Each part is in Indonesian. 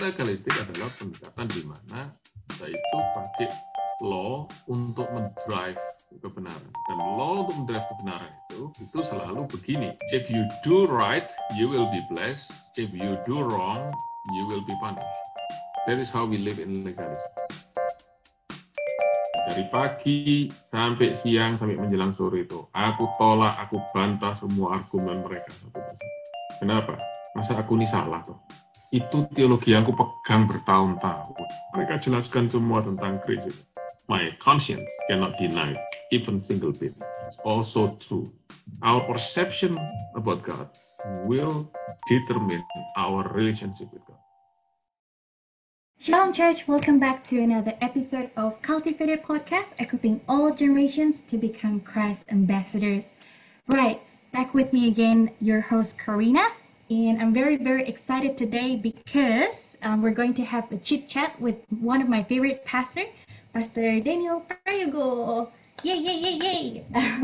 Legalistik adalah pendekatan di mana kita itu pakai law untuk mendrive kebenaran. Dan law untuk mendrive kebenaran itu, itu selalu begini. If you do right, you will be blessed. If you do wrong, you will be punished. That is how we live in legalism. Dari pagi sampai siang sampai menjelang sore itu, aku tolak, aku bantah semua argumen mereka satu persatu. Kenapa? Masa aku ini salah tuh? Itu teologi yang aku pegang bertahun-tahun. Mereka jelaskan semua tentang Kristus. My conscience cannot deny even single bit. It's also true. Our perception about God will determine our relationship with God. Shalom Church, welcome back to another episode of Cultivated Podcast, equipping all generations to become Christ ambassadors. Right, back with me again, your host Karina, and I'm very, very excited today because um, we're going to have a chit chat with one of my favorite pastors, Pastor Daniel Prayogo. Yay, yay, yay, yay.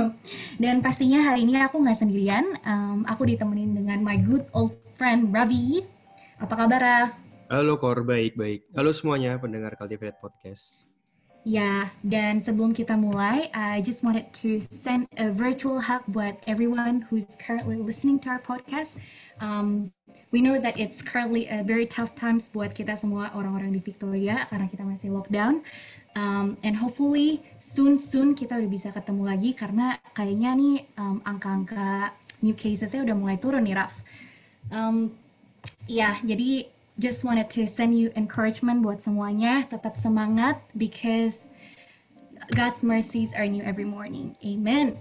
Dan pastinya hari ini aku nggak sendirian, um, aku ditemenin dengan my good old friend Ravi. Apa kabar, Rav? Halo Kor, baik, baik. Halo semuanya pendengar Cultivate Podcast. Ya, dan sebelum kita mulai, I just wanted to send a virtual hug buat everyone who's currently listening to our podcast. Um, we know that it's currently a very tough times buat kita semua orang-orang di Victoria karena kita masih lockdown. Um, and hopefully soon soon kita udah bisa ketemu lagi karena kayaknya nih um, angka-angka new casesnya udah mulai turun nih, Raf. Um, ya, jadi just wanted to send you encouragement buat semuanya. Tetap semangat because God's mercies are new every morning. Amen.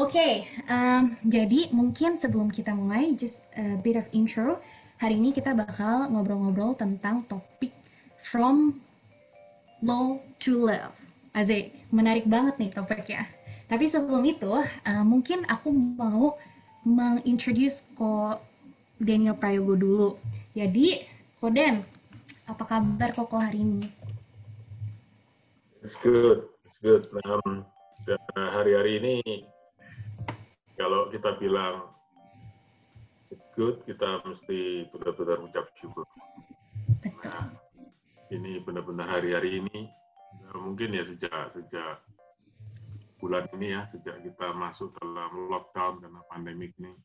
Oke, okay, um, jadi mungkin sebelum kita mulai, just a bit of intro. Hari ini kita bakal ngobrol-ngobrol tentang topik from law to love. Azik, menarik banget nih topiknya. Tapi sebelum itu, uh, mungkin aku mau mengintroduce kok Daniel Prayogo dulu. Jadi, Koden, apa kabar Koko hari ini? It's good, it's good. Um, hari-hari ini, kalau kita bilang it's good, kita mesti benar-benar ucap syukur. Nah, ini benar-benar hari-hari ini, mungkin ya sejak sejak bulan ini ya, sejak kita masuk dalam lockdown karena pandemik ini,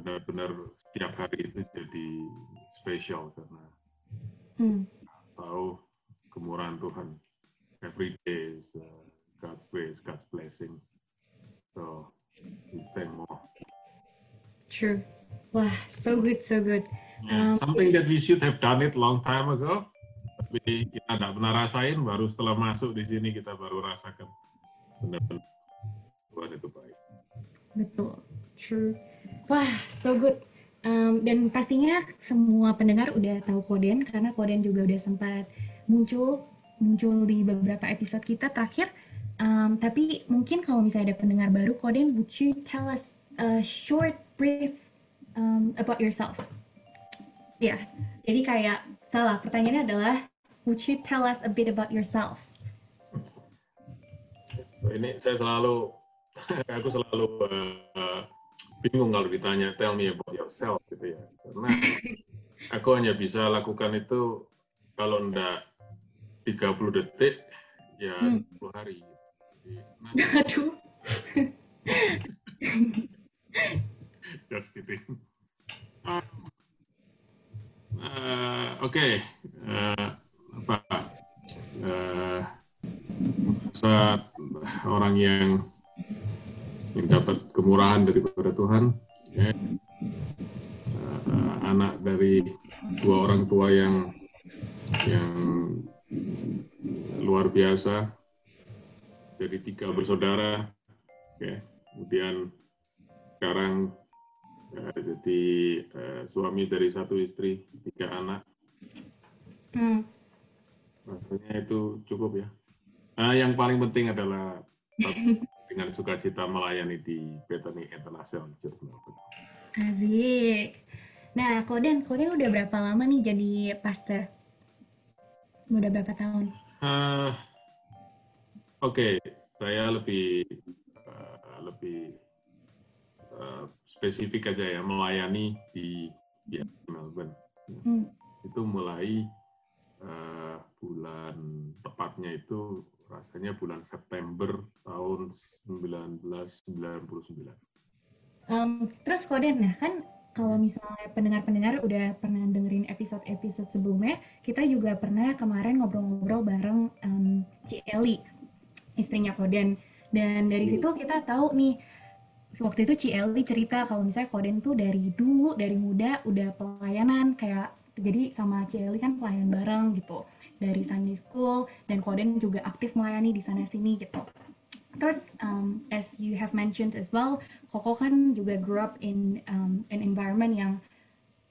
benar-benar uh, setiap hari itu jadi spesial karena hmm. tahu kemurahan Tuhan. Every day is uh, God's grace, God's blessing. So we thank more. True. Wah, so good, so good. Yeah, um, something that we should have done it long time ago, tapi kita tidak pernah rasain. Baru setelah masuk di sini kita baru rasakan benar-benar Tuhan itu baik. Betul, true. Wah, so good. Um, dan pastinya semua pendengar udah tahu Koden karena Koden juga udah sempat muncul muncul di beberapa episode kita terakhir. Um, tapi mungkin kalau misalnya ada pendengar baru, Koden, would you tell us a short brief um, about yourself? Ya, yeah. jadi kayak salah. Pertanyaannya adalah, would you tell us a bit about yourself? Ini saya selalu, aku selalu uh, bingung kalau ditanya tell me about yourself gitu ya karena aku hanya bisa lakukan itu kalau enggak 30 detik ya hmm. 20 hari aduh just kidding uh, uh, oke okay. uh, uh, saat orang yang yang dapat kemurahan daripada Tuhan ya. uh, anak dari dua orang tua yang yang luar biasa dari tiga bersaudara ya. kemudian sekarang uh, jadi uh, suami dari satu istri tiga anak hmm. rasanya itu cukup ya nah, yang paling penting adalah dengan sukacita melayani di Bethany International Church Melbourne. Asik. Nah, Koden, Koden udah berapa lama nih jadi pastor? Udah berapa tahun? Uh, Oke, okay. saya lebih uh, lebih uh, spesifik aja ya melayani di, di Melbourne. Hmm. Itu mulai uh, bulan tepatnya itu rasanya bulan September tahun 1999. Um, terus Koden, nah kan kalau misalnya pendengar-pendengar udah pernah dengerin episode-episode sebelumnya, kita juga pernah kemarin ngobrol-ngobrol bareng um, Ci Eli, istrinya Koden. Dan dari situ kita tahu nih, waktu itu Ci Eli cerita kalau misalnya Koden tuh dari dulu, dari muda udah pelayanan kayak jadi sama Ci Eli kan pelayan bareng gitu dari Sunday School dan Koden juga aktif melayani di sana sini gitu. Terus um, as you have mentioned as well, Koko kan juga grew up in um, an environment yang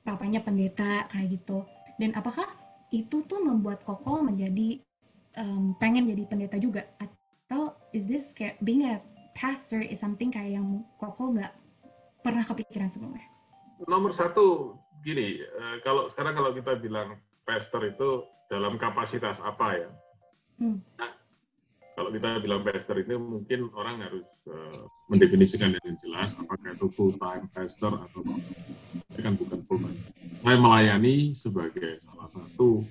papanya pendeta kayak gitu. Dan apakah itu tuh membuat Koko menjadi um, pengen jadi pendeta juga? Atau is this kayak being a pastor is something kayak yang Koko nggak pernah kepikiran sebelumnya? Nomor satu gini, uh, kalau sekarang kalau kita bilang pastor itu dalam kapasitas apa ya? Hmm. Nah, kalau kita bilang pastor itu mungkin orang harus uh, mendefinisikan dengan jelas apakah itu full time pastor atau itu kan bukan full time. Saya melayani sebagai salah satu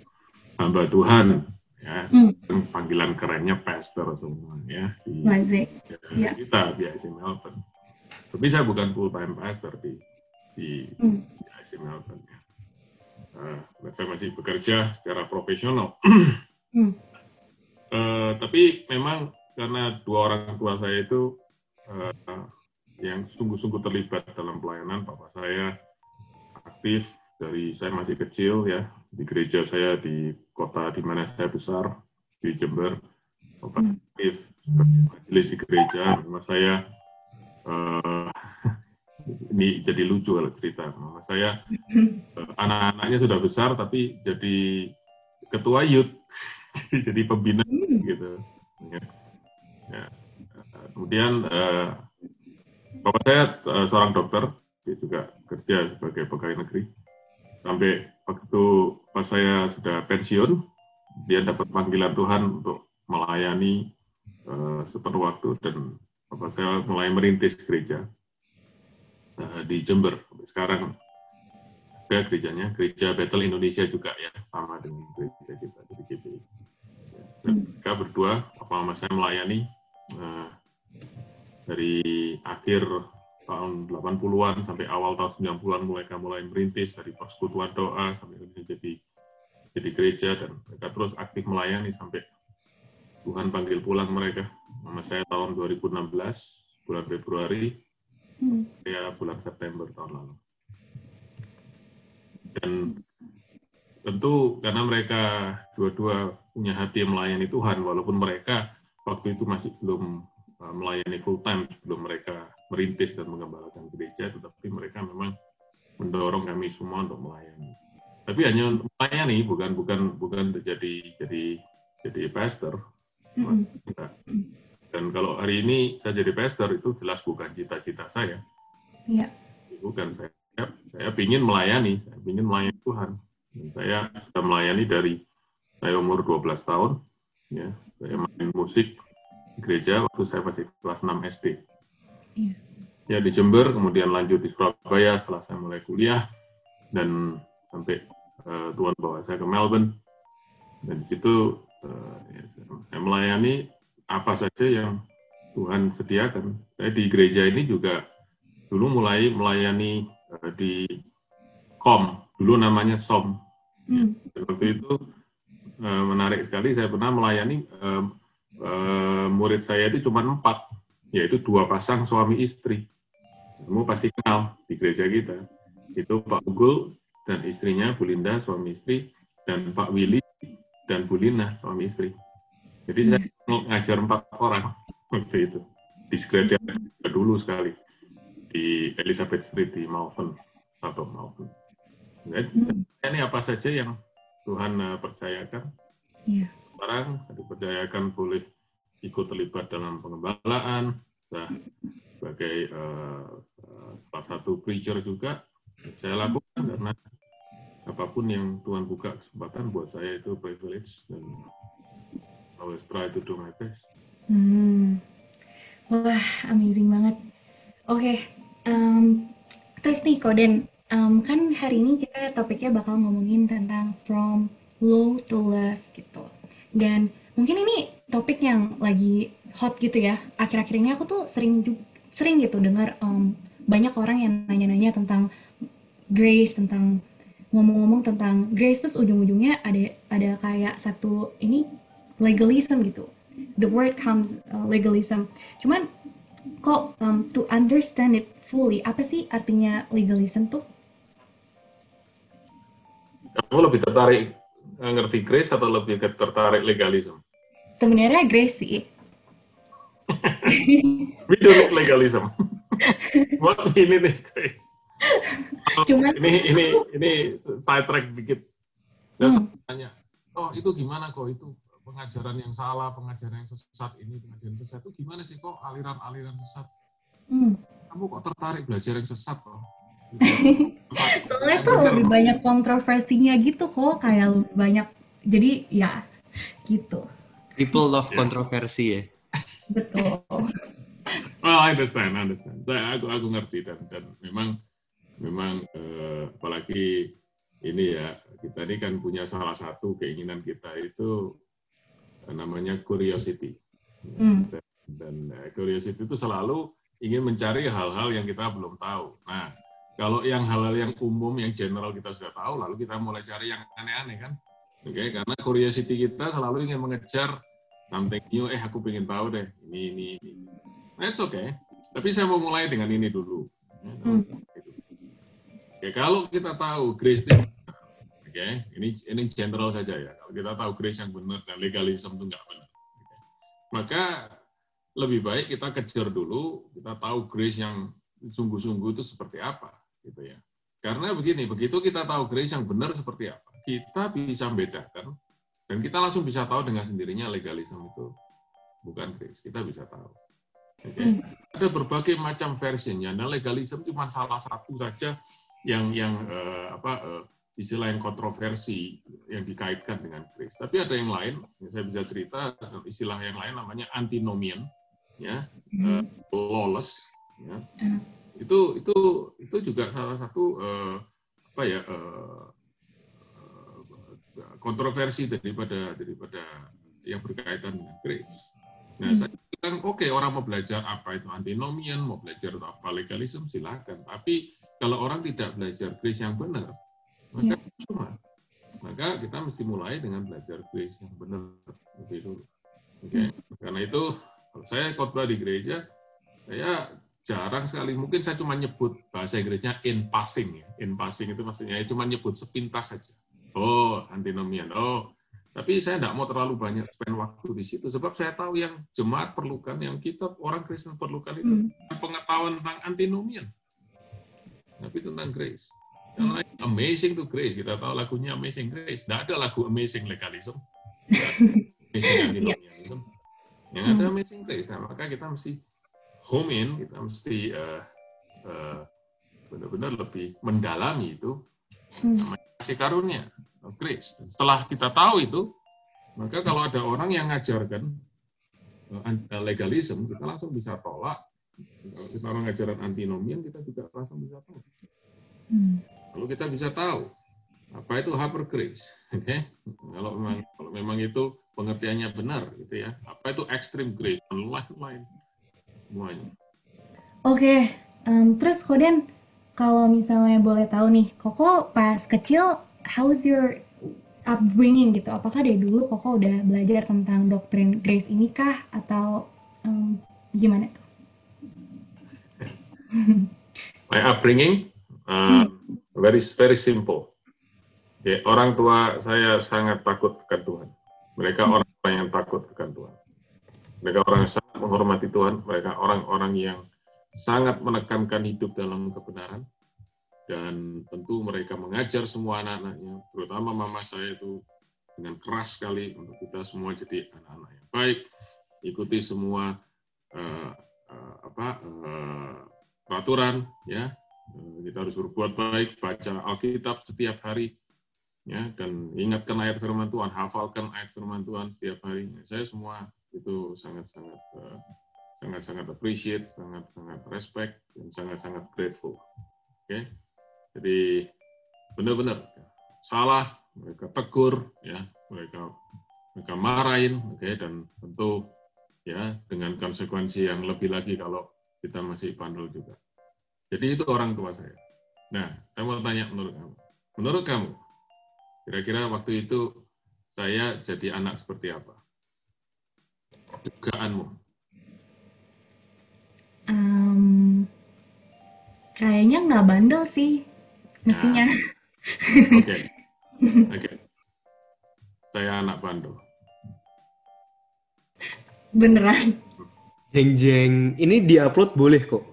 hamba Tuhan ya hmm. panggilan kerennya pastor semua ya di ya. kita di IC Melbourne. Tapi saya bukan full time pastor di di, hmm. di IC Melbourne ya. Uh, saya masih bekerja secara profesional. hmm Uh, tapi memang karena dua orang tua saya itu uh, yang sungguh-sungguh terlibat dalam pelayanan, papa saya aktif dari saya masih kecil ya di gereja saya di kota di mana saya besar di Jember, papa hmm. majelis di gereja, mama saya uh, ini jadi lucu kalau cerita, mama saya uh, anak-anaknya sudah besar tapi jadi ketua youth jadi pembina hmm. gitu. Ya. Ya. Kemudian uh, bapak saya uh, seorang dokter, dia juga kerja sebagai pegawai negeri. Sampai waktu pas saya sudah pensiun, dia dapat panggilan Tuhan untuk melayani uh, sepenuh waktu dan bapak saya mulai merintis gereja uh, di Jember. Sekarang ada gerejanya, gereja Battle Indonesia juga ya, sama dengan gereja kita di GPI. Dan mereka berdua, apa mama saya melayani uh, dari akhir tahun 80-an sampai awal tahun 90-an mereka mulai merintis dari persekutuan doa sampai jadi jadi gereja dan mereka terus aktif melayani sampai Tuhan panggil pulang mereka. Mama saya tahun 2016 bulan Februari, hmm. ya bulan September tahun lalu. Dan tentu karena mereka dua-dua punya hati yang melayani Tuhan, walaupun mereka waktu itu masih belum uh, melayani full time sebelum mereka merintis dan mengembalakan gereja, tetapi mereka memang mendorong kami semua untuk melayani. Tapi hanya untuk melayani, bukan bukan bukan jadi jadi jadi pastor. Dan kalau hari ini saya jadi pastor itu jelas bukan cita-cita saya. Iya. Bukan saya. Saya ingin melayani, saya ingin melayani Tuhan saya sudah melayani dari saya umur 12 tahun. Ya, saya main musik di gereja waktu saya masih kelas 6 SD. Iya. Ya di Jember, kemudian lanjut di Surabaya setelah saya mulai kuliah dan sampai uh, Tuhan bawa saya ke Melbourne. Dan di situ uh, ya, saya melayani apa saja yang Tuhan sediakan. Saya di gereja ini juga dulu mulai melayani uh, di KOM, dulu namanya SOM. Hmm. waktu itu uh, menarik sekali, saya pernah melayani uh, uh, murid saya itu cuma empat, yaitu dua pasang suami istri. Kamu pasti kenal di gereja kita. Itu Pak Ugul dan istrinya Bu Linda, suami istri, dan Pak Willy dan Bu Lina, suami istri. Jadi hmm. saya ngajar empat orang waktu itu di gereja dulu sekali di Elizabeth Street di Malvern atau Malvern. Hmm. Ini apa saja yang Tuhan uh, percayakan. Yeah. Sekarang dipercayakan boleh ikut terlibat dalam pengembalaan, nah, sebagai uh, uh, salah satu preacher juga saya lakukan karena apa pun yang Tuhan buka kesempatan buat saya itu privilege dan always try to do my best. Hmm. Wah, amazing banget. Oke, okay. um, terus nih Koden, um, kan hari ini kita topiknya bakal ngomongin tentang from low to love gitu. Dan mungkin ini topik yang lagi hot gitu ya. Akhir-akhir ini aku tuh sering sering gitu dengar um, banyak orang yang nanya-nanya tentang grace, tentang ngomong-ngomong tentang grace terus ujung-ujungnya ada ada kayak satu ini legalism gitu. The word comes uh, legalism. Cuman kok um, to understand it fully apa sih artinya legalism tuh? Kamu lebih tertarik ngerti grace atau lebih tertarik legalism? Sebenarnya grace sih. we don't need legalism. What we need is grace. Cuman ini ini ini side track dikit. Dan hmm. tanya, oh itu gimana kok itu pengajaran yang salah, pengajaran yang sesat ini, pengajaran sesat itu gimana sih kok aliran-aliran sesat? Hmm. Kamu kok tertarik belajar yang sesat kok? Soalnya tuh lebih banyak kontroversinya gitu kok, kayak lebih banyak. Jadi ya gitu. People love yeah. kontroversi ya. Betul. well, I understand, I understand. Saya aku aku ngerti dan dan memang memang eh, apalagi ini ya kita ini kan punya salah satu keinginan kita itu eh, namanya curiosity. Hmm. Dan, dan uh, curiosity itu selalu ingin mencari hal-hal yang kita belum tahu. Nah, kalau yang hal-hal yang umum, yang general kita sudah tahu, lalu kita mulai cari yang aneh-aneh kan. Oke, okay? karena curiosity kita selalu ingin mengejar something new. Eh, aku pengen tahu deh, ini, ini, ini. That's okay. Tapi saya mau mulai dengan ini dulu. Hmm. Oke, kalau kita tahu grace oke, okay? ini ini general saja ya. Kalau kita tahu grace yang benar dan legalisme itu nggak benar, okay? maka lebih baik kita kejar dulu. Kita tahu grace yang sungguh-sungguh itu seperti apa gitu ya. Karena begini, begitu kita tahu grace yang benar seperti apa, kita bisa membedakan dan kita langsung bisa tahu dengan sendirinya legalisme itu bukan grace. Kita bisa tahu. Okay. Hmm. Ada berbagai macam versinya. Nah, legalisme cuma salah satu saja yang yang uh, apa uh, istilah yang kontroversi yang dikaitkan dengan grace. Tapi ada yang lain, yang saya bisa cerita istilah yang lain namanya antinomian, ya, uh, lawless, ya. Hmm itu itu itu juga salah satu uh, apa ya uh, kontroversi daripada daripada yang berkaitan dengan grace. Nah, hmm. saya bilang oke okay, orang mau belajar apa itu antinomian, mau belajar apa legalisme silakan. Tapi kalau orang tidak belajar grace yang benar, maka yeah. cuma maka kita mesti mulai dengan belajar grace yang benar lebih dulu. Oke, okay? hmm. karena itu kalau saya khotbah di gereja, saya jarang sekali. Mungkin saya cuma nyebut bahasa Inggrisnya in passing ya. In passing itu maksudnya ya cuma nyebut sepintas saja. Oh, antinomian. Oh, tapi saya tidak mau terlalu banyak spend waktu di situ sebab saya tahu yang jemaat perlukan, yang kita orang Kristen perlukan itu hmm. pengetahuan tentang antinomian. Tapi tentang grace. Karena hmm. amazing to grace, kita tahu lagunya Amazing Grace. Tidak ada lagu Amazing Legalism. amazing Antinomianism. Yang ada hmm. Amazing Grace. Nah, maka kita mesti home in, kita mesti uh, uh, benar-benar lebih mendalami itu hmm. Kasih karunia, grace. Dan setelah kita tahu itu, maka kalau ada orang yang ngajarkan uh, legalisme, kita langsung bisa tolak. Kalau kita orang ngajaran antinomian, kita juga langsung bisa tahu. Hmm. Lalu kita bisa tahu apa itu hyper grace. Oke, okay? kalau memang kalau memang itu pengertiannya benar, gitu ya. Apa itu extreme grace dan lain-lain semuanya. Oke, okay. um, terus Koden, kalau misalnya boleh tahu nih, Koko pas kecil, how's your upbringing gitu? Apakah dari dulu Koko udah belajar tentang doktrin Grace ini kah? Atau um, gimana tuh? My upbringing, uh, very very simple. Ya, orang tua saya sangat takut akan Tuhan. Mereka orang yang takut akan Tuhan. Mereka orang yang sangat menghormati Tuhan, mereka orang-orang yang sangat menekankan hidup dalam kebenaran, dan tentu mereka mengajar semua anak-anaknya, terutama mama saya itu dengan keras sekali untuk kita semua jadi anak-anak yang baik, ikuti semua uh, uh, apa uh, peraturan, ya. Kita harus berbuat baik, baca Alkitab setiap hari, ya. Dan ingatkan ayat firman Tuhan, hafalkan ayat firman Tuhan setiap hari. Saya semua itu sangat-sangat sangat-sangat appreciate, sangat-sangat respect, dan sangat-sangat grateful. Oke, okay? Jadi benar-benar salah, mereka tegur, ya, mereka mereka marahin, oke, okay, dan tentu ya dengan konsekuensi yang lebih lagi kalau kita masih bandel juga. Jadi itu orang tua saya. Nah, saya mau tanya menurut kamu. Menurut kamu, kira-kira waktu itu saya jadi anak seperti apa? Dugaanmu? Um, kayaknya nggak bandel sih, mestinya. Nah, Oke, okay. oke. Okay. Saya anak bandel. Beneran. Jeng jeng, ini diupload boleh kok.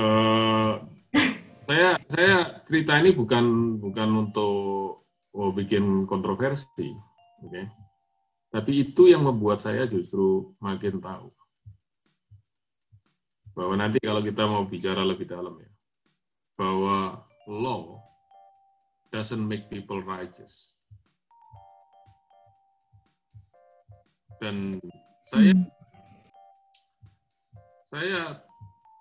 uh, saya saya cerita ini bukan bukan untuk oh, bikin kontroversi, oke? Okay? Tapi itu yang membuat saya justru makin tahu bahwa nanti kalau kita mau bicara lebih dalam ya, bahwa law doesn't make people righteous. Dan saya hmm. saya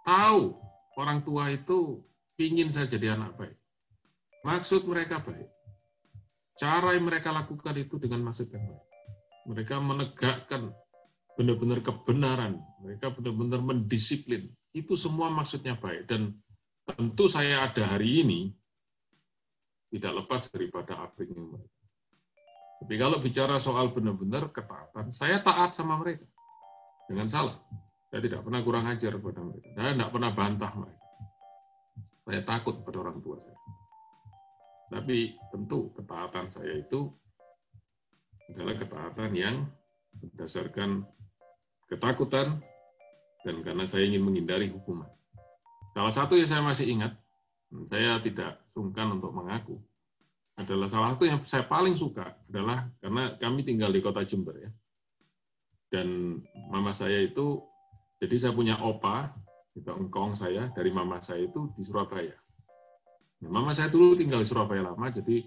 tahu orang tua itu ingin saya jadi anak baik. Maksud mereka baik. Cara yang mereka lakukan itu dengan maksud yang baik. Mereka menegakkan benar-benar kebenaran. Mereka benar-benar mendisiplin. Itu semua maksudnya baik. Dan tentu saya ada hari ini tidak lepas daripada upbringing mereka. Tapi kalau bicara soal benar-benar ketaatan, saya taat sama mereka. Dengan salah. Saya tidak pernah kurang ajar kepada mereka. Saya tidak pernah bantah mereka. Saya takut pada orang tua saya. Tapi tentu ketaatan saya itu adalah ketaatan yang berdasarkan ketakutan dan karena saya ingin menghindari hukuman. Salah satu yang saya masih ingat, saya tidak sungkan untuk mengaku, adalah salah satu yang saya paling suka adalah karena kami tinggal di kota Jember ya. Dan mama saya itu, jadi saya punya opa, itu engkong saya, dari mama saya itu di Surabaya. Nah, mama saya dulu tinggal di Surabaya lama, jadi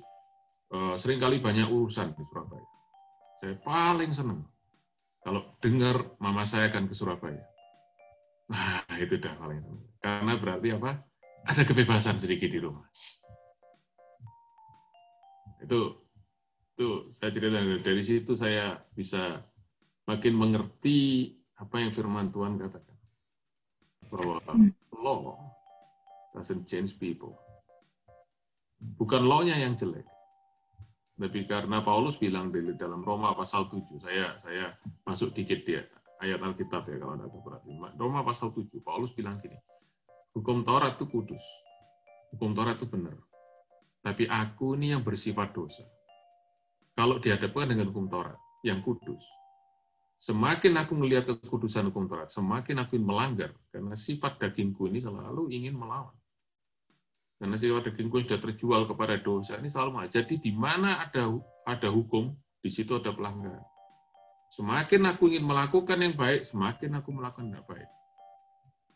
uh, sering kali banyak urusan di Surabaya. Saya paling senang kalau dengar mama saya akan ke Surabaya. Nah, itu dah paling senang. Karena berarti apa? Ada kebebasan sedikit di rumah. Itu itu saya cerita dari situ saya bisa makin mengerti apa yang firman Tuhan katakan bahwa law doesn't change people bukan law-nya yang jelek. Tapi karena Paulus bilang di dalam Roma pasal 7, saya saya masuk dikit dia ayat Alkitab ya kalau Anda perhatikan. Roma pasal 7, Paulus bilang gini, hukum Taurat itu kudus. Hukum Taurat itu benar. Tapi aku ini yang bersifat dosa. Kalau dihadapkan dengan hukum Taurat yang kudus, semakin aku melihat kekudusan hukum Taurat, semakin aku melanggar. Karena sifat dagingku ini selalu ingin melawan. Karena sifat dagingku sudah terjual kepada dosa ini selalu maju. Jadi di mana ada ada hukum, di situ ada pelanggaran. Semakin aku ingin melakukan yang baik, semakin aku melakukan yang baik.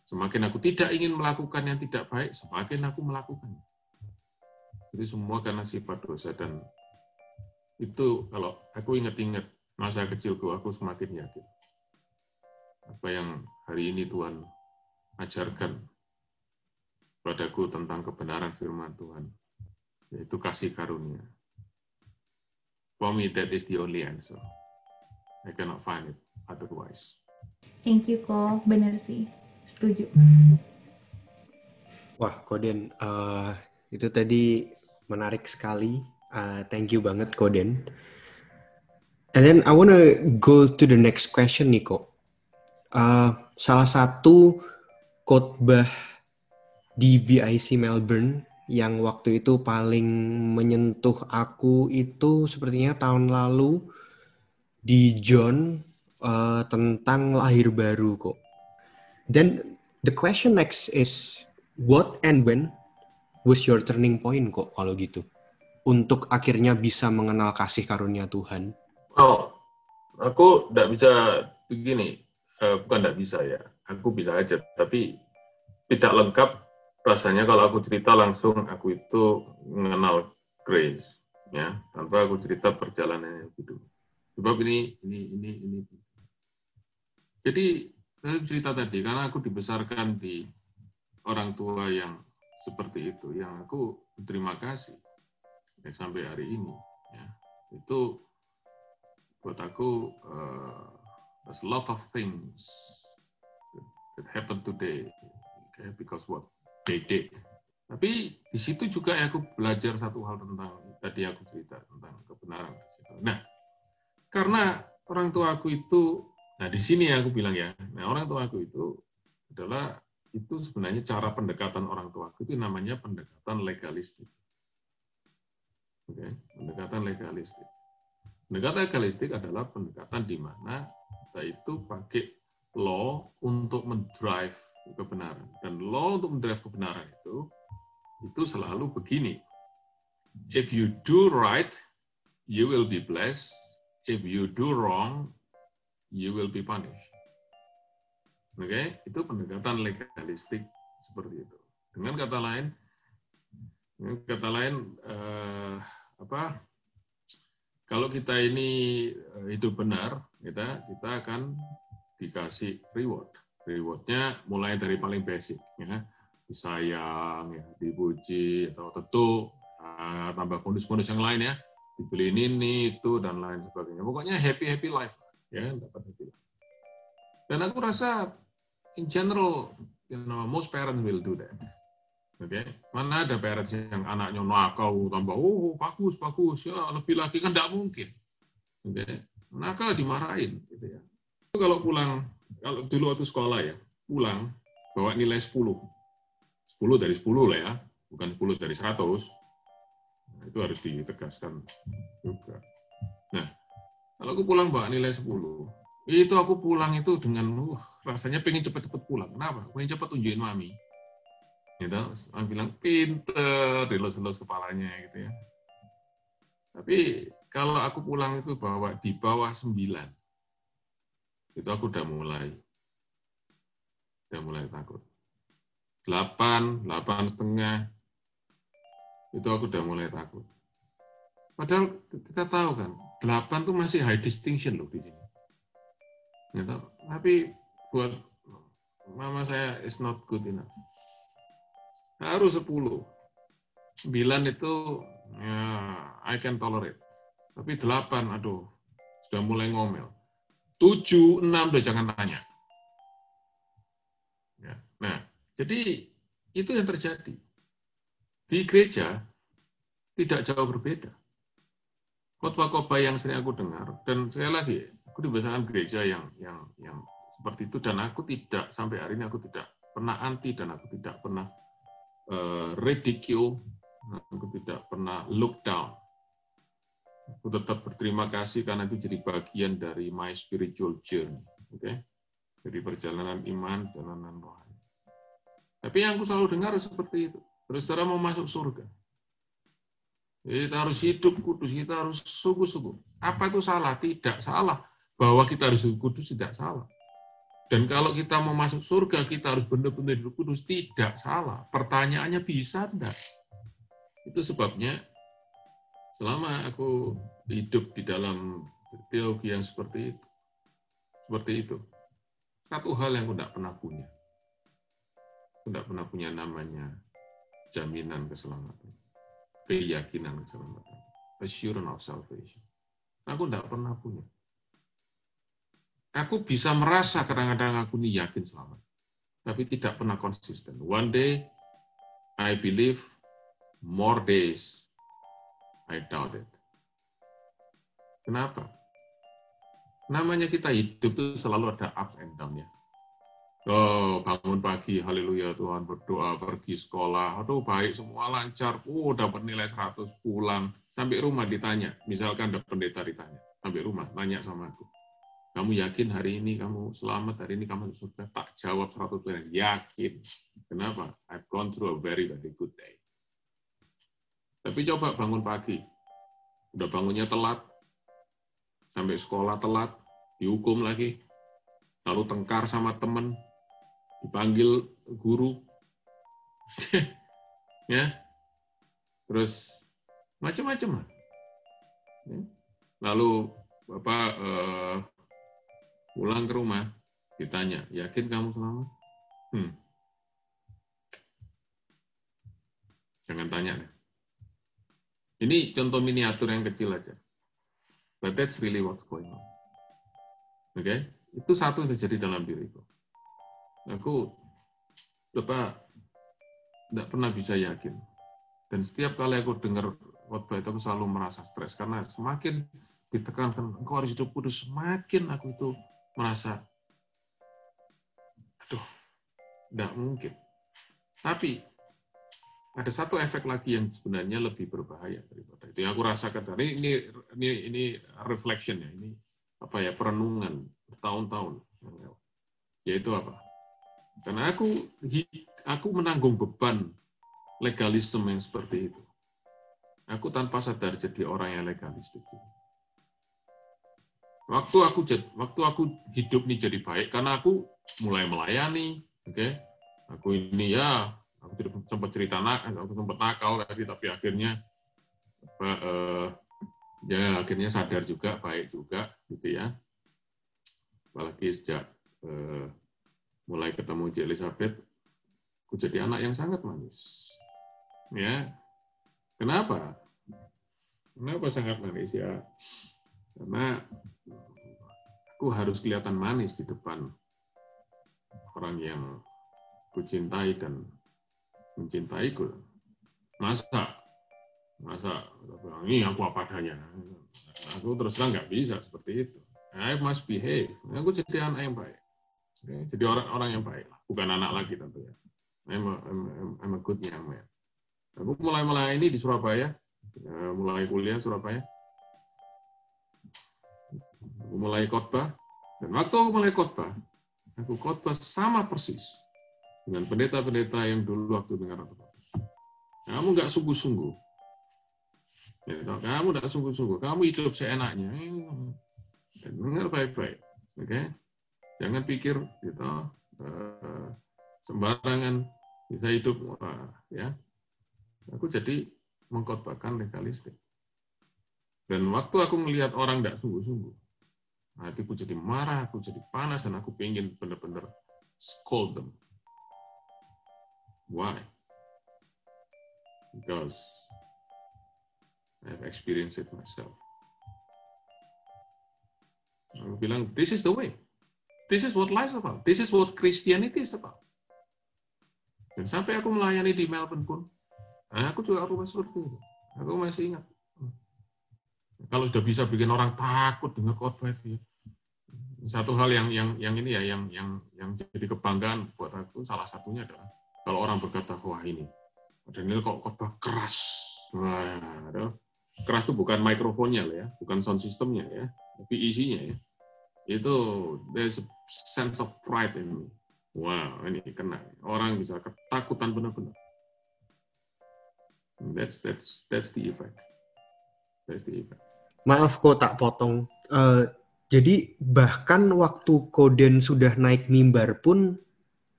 Semakin aku tidak ingin melakukan yang tidak baik, semakin aku melakukan. Jadi semua karena sifat dosa dan itu kalau aku ingat-ingat masa kecilku, aku semakin yakin apa yang hari ini Tuhan ajarkan padaku tentang kebenaran firman Tuhan, yaitu kasih karunia. For me, that is the only answer. I cannot find it otherwise. Thank you, Ko. Benar sih. Setuju. Wah, Koden, uh, itu tadi menarik sekali. Uh, thank you banget, Koden. And then I wanna go to the next question, Niko. Uh, salah satu khotbah di BIC Melbourne yang waktu itu paling menyentuh aku itu sepertinya tahun lalu di John uh, tentang lahir baru kok. Dan the question next is what and when was your turning point kok kalau gitu untuk akhirnya bisa mengenal kasih karunia Tuhan? Oh, aku tidak bisa begini, uh, bukan tidak bisa ya, aku bisa aja, tapi tidak lengkap rasanya kalau aku cerita langsung aku itu mengenal Grace ya tanpa aku cerita perjalanannya gitu. Sebab ini ini ini ini. Jadi saya cerita tadi karena aku dibesarkan di orang tua yang seperti itu yang aku berterima kasih ya, sampai hari ini ya. Itu buat aku uh, there's a lot of things that, that happen today okay, because what they did tapi di situ juga ya aku belajar satu hal tentang tadi aku cerita tentang kebenaran nah karena orang tua aku itu nah di sini aku bilang ya nah orang tua aku itu adalah itu sebenarnya cara pendekatan orang tua itu namanya pendekatan legalistik. Oke, pendekatan legalistik. Pendekatan legalistik adalah pendekatan di mana kita itu pakai law untuk mendrive kebenaran. Dan law untuk mendrive kebenaran itu itu selalu begini. If you do right, you will be blessed. If you do wrong, you will be punished. Oke, okay? itu pendekatan legalistik seperti itu. Dengan kata lain, dengan kata lain eh, apa? Kalau kita ini eh, hidup benar, kita kita akan dikasih reward. Rewardnya mulai dari paling basic, ya, disayang, ya, dipuji, atau tentu uh, tambah bonus-bonus yang lain ya, dibeli ini, itu dan lain sebagainya. Pokoknya happy happy life, ya, dapat happy life. Dan aku rasa in general, you know, most parents will do that. Oke, okay? mana ada parents yang anaknya nakal tambah, oh bagus bagus ya lebih lagi kan tidak mungkin. Oke, okay? nakal dimarahin, gitu ya. Itu kalau pulang, kalau dulu waktu sekolah ya, pulang bawa nilai 10. 10 dari 10 lah ya, bukan 10 dari 100. Nah, itu harus ditegaskan juga. Nah, kalau aku pulang bawa nilai 10, itu aku pulang itu dengan uh, rasanya pengen cepet-cepet pulang. Kenapa? Pengen cepet tunjukin mami. Gitu, aku bilang pinter, dilus-lus kepalanya gitu ya. Tapi kalau aku pulang itu bawa di bawah sembilan, itu aku udah mulai, udah mulai takut. Delapan, delapan setengah, itu aku udah mulai takut. Padahal kita tahu kan, delapan tuh masih high distinction loh di sini. Gitu. Tapi buat mama saya is not good enough. Harus 10. 9 itu ya I can tolerate. Tapi 8 aduh sudah mulai ngomel. 7, 6 udah jangan tanya. Ya. Nah, jadi itu yang terjadi. Di gereja tidak jauh berbeda. Khotbah-khotbah yang sering aku dengar, dan saya lagi, aku dibiasakan gereja yang yang yang seperti itu dan aku tidak sampai hari ini aku tidak pernah anti dan aku tidak pernah uh, ridicule, aku tidak pernah look down. Aku tetap berterima kasih karena itu jadi bagian dari my spiritual journey, oke? Okay? Jadi perjalanan iman, perjalanan rohani. Tapi yang aku selalu dengar seperti itu. Terus saudara mau masuk surga. Kita harus hidup kudus, kita harus sungguh-sungguh. Apa itu salah? Tidak salah. Bahwa kita harus hidup kudus tidak salah. Dan kalau kita mau masuk surga, kita harus benar-benar hidup kudus. Tidak salah. Pertanyaannya bisa enggak? Itu sebabnya selama aku hidup di dalam teologi yang seperti itu, seperti itu, satu hal yang aku tidak pernah punya. Aku tidak pernah punya namanya jaminan keselamatan, keyakinan keselamatan, assurance of salvation. Aku tidak pernah punya Aku bisa merasa kadang-kadang aku ini yakin selamat, tapi tidak pernah konsisten. One day I believe, more days I doubt it. Kenapa? Namanya kita hidup itu selalu ada ups and down ya. Oh, bangun pagi, haleluya Tuhan, berdoa, pergi sekolah, aduh baik, semua lancar, oh dapat nilai 100, pulang, sampai rumah ditanya, misalkan ada pendeta ditanya, sampai rumah, tanya sama aku, kamu yakin hari ini kamu selamat, hari ini kamu sudah tak jawab 100% yakin. Kenapa? I've gone through a very, very good day. Tapi coba bangun pagi. Udah bangunnya telat, sampai sekolah telat, dihukum lagi, lalu tengkar sama temen, dipanggil guru, ya, terus macam-macam ya. Lalu bapak eh, pulang ke rumah, ditanya, yakin kamu selamat? Hmm. Jangan tanya deh. Ini contoh miniatur yang kecil aja. But that's really what's going on. Oke? Okay? Itu satu yang terjadi dalam diriku. Aku tetap tidak pernah bisa yakin. Dan setiap kali aku dengar khotbah itu aku selalu merasa stres karena semakin ditekankan engkau harus hidup kudus, semakin aku itu merasa aduh, tidak mungkin. Tapi ada satu efek lagi yang sebenarnya lebih berbahaya daripada itu. Yang aku rasakan ini ini ini, ini reflection ya, ini apa ya perenungan bertahun-tahun yaitu apa? Karena aku aku menanggung beban legalisme yang seperti itu. Aku tanpa sadar jadi orang yang legalistik. Waktu aku waktu aku hidup nih jadi baik karena aku mulai melayani, oke? Okay? Aku ini ya aku tidak sempat cerita nakal, aku sempat nakal tadi, tapi akhirnya apa, eh, ya akhirnya sadar juga, baik juga, gitu ya. Apalagi sejak eh, mulai ketemu Cik Elizabeth, aku jadi anak yang sangat manis. Ya, kenapa? Kenapa sangat manis ya? Karena aku harus kelihatan manis di depan orang yang kucintai dan mencintaiku. Masa? Masa ini aku apa adanya? Aku terus terang nggak bisa seperti itu. I must behave. Aku jadi anak yang baik. Jadi orang-orang yang baik. Bukan anak lagi tentunya. I'm a, I'm, I'm a good young man. Aku mulai-mulai ini di Surabaya. Ya, mulai kuliah Surabaya. Aku mulai khotbah. Dan waktu aku mulai khotbah, aku khotbah sama persis dengan pendeta-pendeta yang dulu waktu dengar aku. Kamu nggak sungguh-sungguh. Ya, kamu nggak sungguh-sungguh. Kamu hidup seenaknya. Dan dengar baik-baik. Oke? Okay? Jangan pikir gitu, uh, sembarangan bisa hidup. Ya, Aku jadi mengkotbahkan legalistik. Dan waktu aku melihat orang tidak sungguh-sungguh, hatiku jadi marah, aku jadi panas, dan aku pengen benar-benar scold them. Why? Because I have experienced it myself. Aku bilang, this is the way. This is what life is about. This is what Christianity is about. Dan sampai aku melayani di Melbourne pun, nah, aku juga aku seperti itu. Aku masih ingat. Kalau sudah bisa bikin orang takut dengan khotbah itu, ya. satu hal yang yang yang ini ya, yang yang yang jadi kebanggaan buat aku salah satunya adalah kalau orang berkata, wah ini, dan ini kok khotbah keras. Nah, keras itu bukan mikrofonnya ya, bukan sound systemnya ya, tapi isinya ya. Itu there's a sense of pride in me. Wow, ini kena. Orang bisa ketakutan benar-benar. That's that's that's the effect. That's the effect. Maaf kok tak potong. Uh, jadi bahkan waktu Koden sudah naik mimbar pun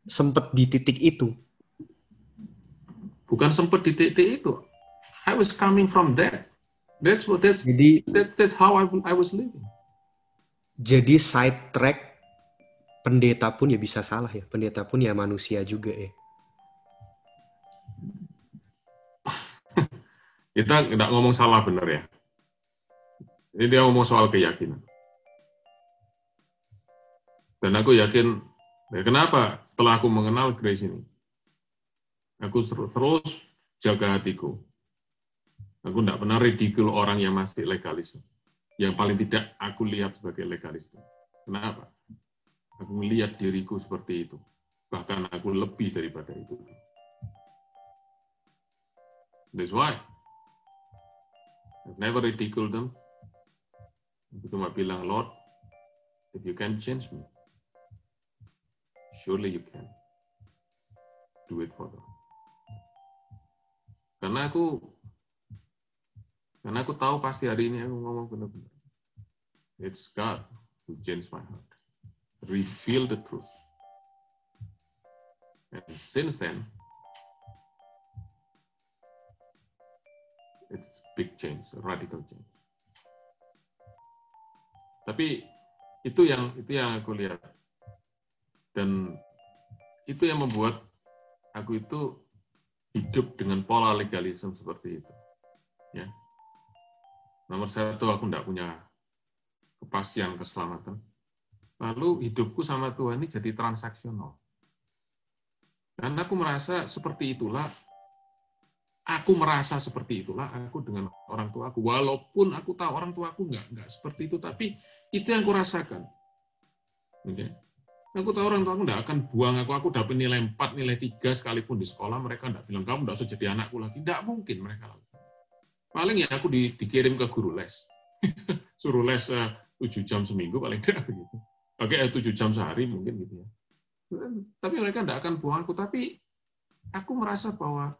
sempat di titik itu bukan sempat di titik itu. I was coming from that. That's what that's jadi that, that's how I, I was living. Jadi side track pendeta pun ya bisa salah ya. Pendeta pun ya manusia juga ya. Kita tidak ngomong salah benar ya. Ini dia ngomong soal keyakinan. Dan aku yakin, ya kenapa setelah aku mengenal Grace ini, Aku terus jaga hatiku. Aku tidak pernah ridikul orang yang masih legalis. Yang paling tidak aku lihat sebagai legalis. Kenapa? Aku melihat diriku seperti itu. Bahkan aku lebih daripada itu. That's why. I've never ridiculed them. Aku cuma bilang, Lord, if you can change me, surely you can. Do it for them. Karena aku karena aku tahu pasti hari ini aku ngomong benar-benar. It's God who changed my heart. Reveal the truth. And since then, it's big change, radical change. Tapi itu yang itu yang aku lihat dan itu yang membuat aku itu hidup dengan pola legalisme seperti itu. Ya. Nomor satu, aku tidak punya kepastian keselamatan. Lalu hidupku sama Tuhan ini jadi transaksional. Dan aku merasa seperti itulah, aku merasa seperti itulah aku dengan orang tua aku. Walaupun aku tahu orang tua aku nggak nggak seperti itu, tapi itu yang aku rasakan. Okay. Aku tahu orang tua aku nggak akan buang aku, aku dapat nilai 4, nilai 3 sekalipun di sekolah, mereka nggak bilang, kamu nggak usah jadi anakku lagi. Nggak mungkin mereka lakukan. Paling ya aku di, dikirim ke guru les. Suruh les uh, eh, 7 jam seminggu paling tidak begitu. Oke, eh, 7 jam sehari mungkin gitu ya. Tapi mereka tidak akan buang aku. Tapi aku merasa bahwa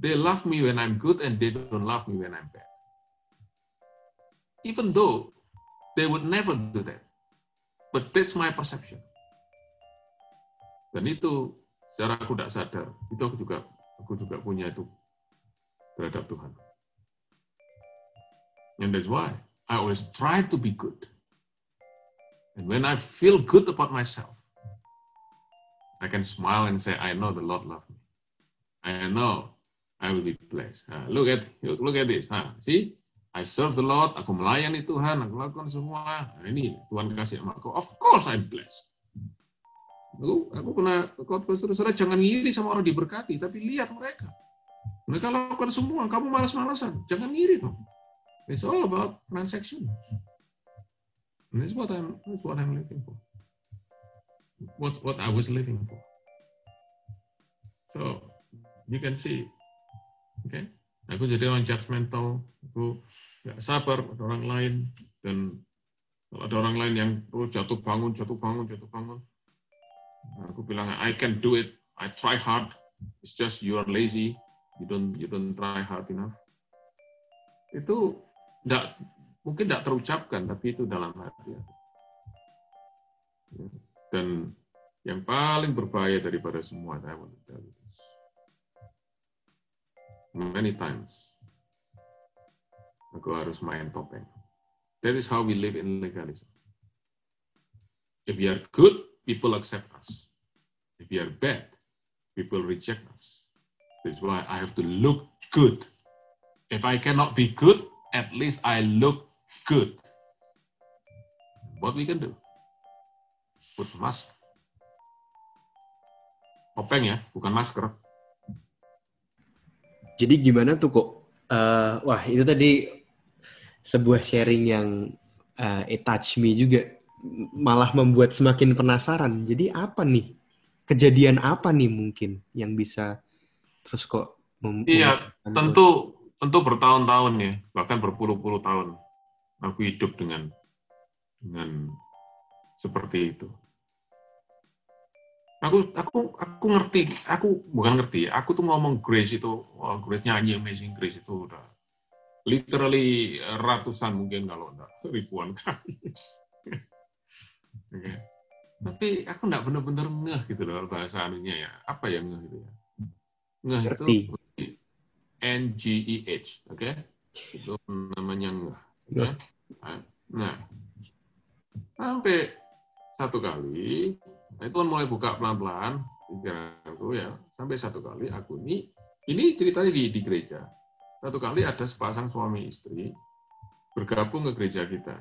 they love me when I'm good and they don't love me when I'm bad. Even though they would never do that. But that's my perception. Dan itu secara aku tidak sadar, itu aku juga aku juga punya itu terhadap Tuhan. And that's why I always try to be good. And when I feel good about myself, I can smile and say, I know the Lord loves me. I know I will be blessed. Nah, look at look at this. Nah, see, I serve the Lord. Aku melayani Tuhan. Aku lakukan semua. Nah, ini Tuhan kasih sama aku. Of course I'm blessed. Aku, aku pernah, saudara jangan ngiri sama orang diberkati, tapi lihat mereka. Mereka lakukan semua, kamu malas-malasan. Jangan ngiri dong. It's all about transaction. And that's what I'm that's what I'm living for. What what I was living for. So you can see, okay? Aku jadi orang judgmental, aku nggak sabar pada orang lain dan kalau ada orang lain yang oh, jatuh bangun, jatuh bangun, jatuh bangun, aku bilang I can do it, I try hard, it's just you are lazy, you don't you don't try hard enough. Itu tidak mungkin tidak terucapkan, tapi itu dalam hati. Ya. Dan yang paling berbahaya daripada semua, saya to tell. Many times, aku harus main topeng. That is how we live in legalism. If we are good, people accept us. If we are bad, people reject us. That's why I have to look good. If I cannot be good, at least I look good. What we can do? Put mask. Topeng ya, bukan masker. Jadi gimana tuh kok? Uh, wah itu tadi sebuah sharing yang uh, it touch me juga malah membuat semakin penasaran. Jadi apa nih? Kejadian apa nih mungkin yang bisa terus kok Iya, tentu tentu bertahun-tahun ya, bahkan berpuluh-puluh tahun aku hidup dengan dengan seperti itu. Aku aku aku ngerti, aku bukan ngerti, aku tuh ngomong grace itu, oh, grace nyanyi Amazing Grace itu udah literally ratusan mungkin kalau enggak ribuan kali. okay. Tapi aku enggak benar-benar ngeh gitu loh bahasa anunya ya. Apa ya ngeh itu ya? Ngeh itu N G E H, oke? Okay? Itu namanya ngeh. Okay? Nah, sampai satu kali, nah itu kan mulai buka pelan-pelan pikiranku ya, sampai satu kali aku ini, ini ceritanya di, di gereja. Satu kali ada sepasang suami istri bergabung ke gereja kita.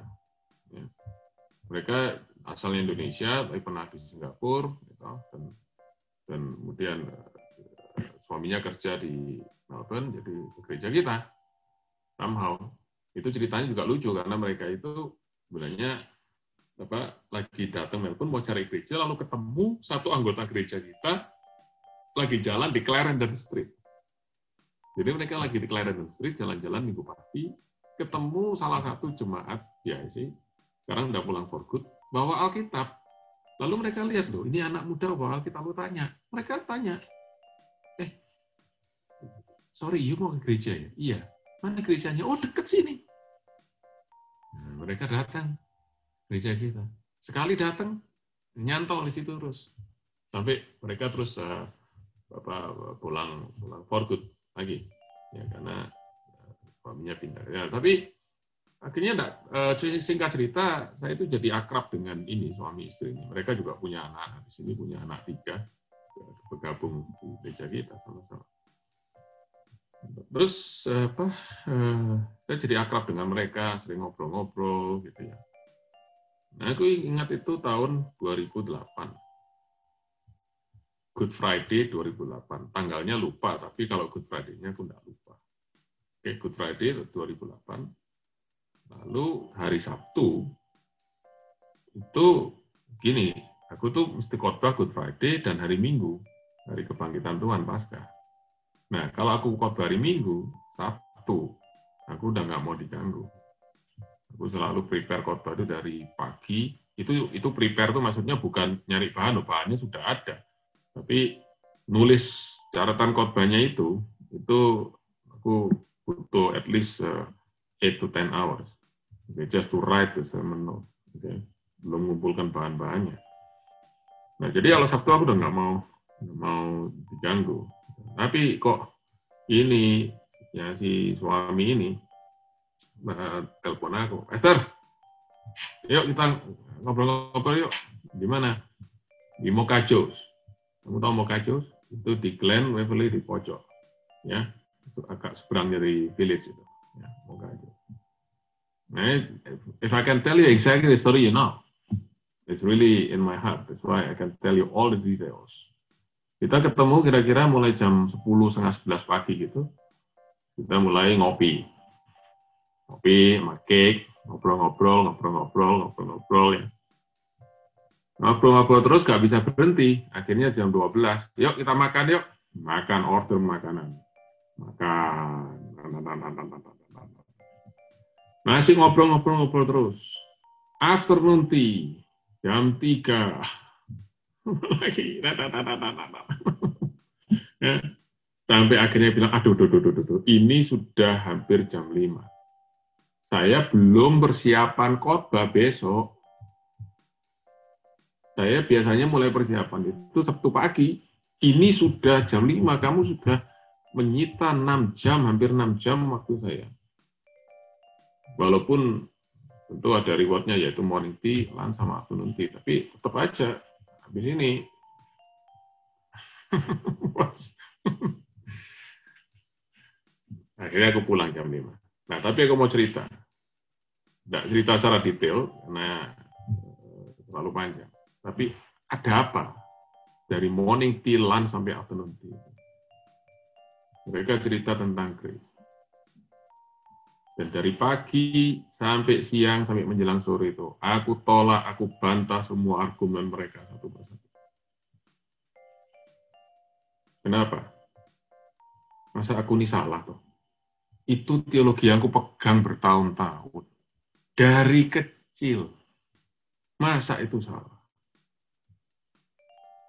Ya. Mereka asalnya Indonesia, tapi pernah di Singapura, gitu, dan, dan kemudian eh, suaminya kerja di Melbourne, jadi ke gereja kita. Somehow. Itu ceritanya juga lucu, karena mereka itu sebenarnya apa lagi datang Melbourne mau cari gereja, lalu ketemu satu anggota gereja kita lagi jalan di Clarendon Street. Jadi mereka lagi di Clarendon Street, jalan-jalan minggu pagi, ketemu salah satu jemaat, ya sih, sekarang udah pulang for good, bawa Alkitab. Lalu mereka lihat loh, ini anak muda bawa Alkitab, lu tanya. Mereka tanya, eh, sorry, you mau ke gereja ya? Iya. Mana gerejanya? Oh, deket sini. Nah, mereka datang gereja kita. Sekali datang, nyantol di situ terus. Sampai mereka terus uh, apa, pulang pulang for good lagi ya karena eh, suaminya pindah ya tapi akhirnya enggak, uh, singkat cerita saya itu jadi akrab dengan ini suami istri ini mereka juga punya anak di sini punya anak tiga bergabung di gereja kita sama-sama. Terus apa? Uh, saya jadi akrab dengan mereka, sering ngobrol-ngobrol gitu ya. Nah, aku ingat itu tahun 2008. Good Friday 2008. Tanggalnya lupa, tapi kalau Good Friday-nya aku enggak lupa. Oke, Good Friday 2008. Lalu hari Sabtu, itu gini, aku tuh mesti khotbah Good Friday dan hari Minggu, hari kebangkitan Tuhan Paskah. Nah, kalau aku khotbah hari Minggu, Sabtu, aku udah nggak mau diganggu. Aku selalu prepare khotbah itu dari pagi. Itu itu prepare tuh maksudnya bukan nyari bahan, bahannya sudah ada. Tapi nulis catatan khotbahnya itu, itu aku butuh at least uh, 8 to 10 hours. Okay, just to write the sermon note. Okay. Belum mengumpulkan bahan-bahannya. Nah, jadi kalau Sabtu aku udah nggak mau nggak mau diganggu. Tapi kok ini ya si suami ini uh, telepon aku, Esther, yuk kita ngobrol-ngobrol yuk. Di mana? Di Mokajos. Kamu tahu Mokajos? Itu di Glen Waverly di pojok. Ya, itu agak seberang dari village itu. Ya, Mokajos. Nah, if I can tell you exactly the story, you know. It's really in my heart. That's why I can tell you all the details. Kita ketemu kira-kira mulai jam 10 setengah 11 pagi gitu. Kita mulai ngopi. Ngopi, sama cake, ngobrol-ngobrol, ngobrol-ngobrol, ngobrol-ngobrol ya. Ngobrol-ngobrol terus gak bisa berhenti. Akhirnya jam 12. Yuk kita makan yuk. Makan order makanan. Makan. Masih ngobrol-ngobrol-ngobrol terus. Afternoon tea. Jam 3 lagi ya. sampai akhirnya bilang aduh duh, duh, duh, duh, ini sudah hampir jam 5 saya belum persiapan khotbah besok. Saya biasanya mulai persiapan itu Sabtu pagi. Ini sudah jam 5 kamu sudah menyita 6 jam hampir 6 jam waktu saya. Walaupun tentu ada rewardnya yaitu morning tea, lunch sama afternoon tea. Tapi tetap aja habis ini. Akhirnya aku pulang jam 5 nah tapi aku mau cerita tidak cerita secara detail karena eh, terlalu panjang tapi ada apa dari morning tea lunch sampai afternoon tea mereka cerita tentang grace dan dari pagi sampai siang sampai menjelang sore itu, aku tolak, aku bantah semua argumen mereka satu persatu. Kenapa? Masa aku ini salah tuh? Itu teologi yang aku pegang bertahun-tahun. Dari kecil. Masa itu salah?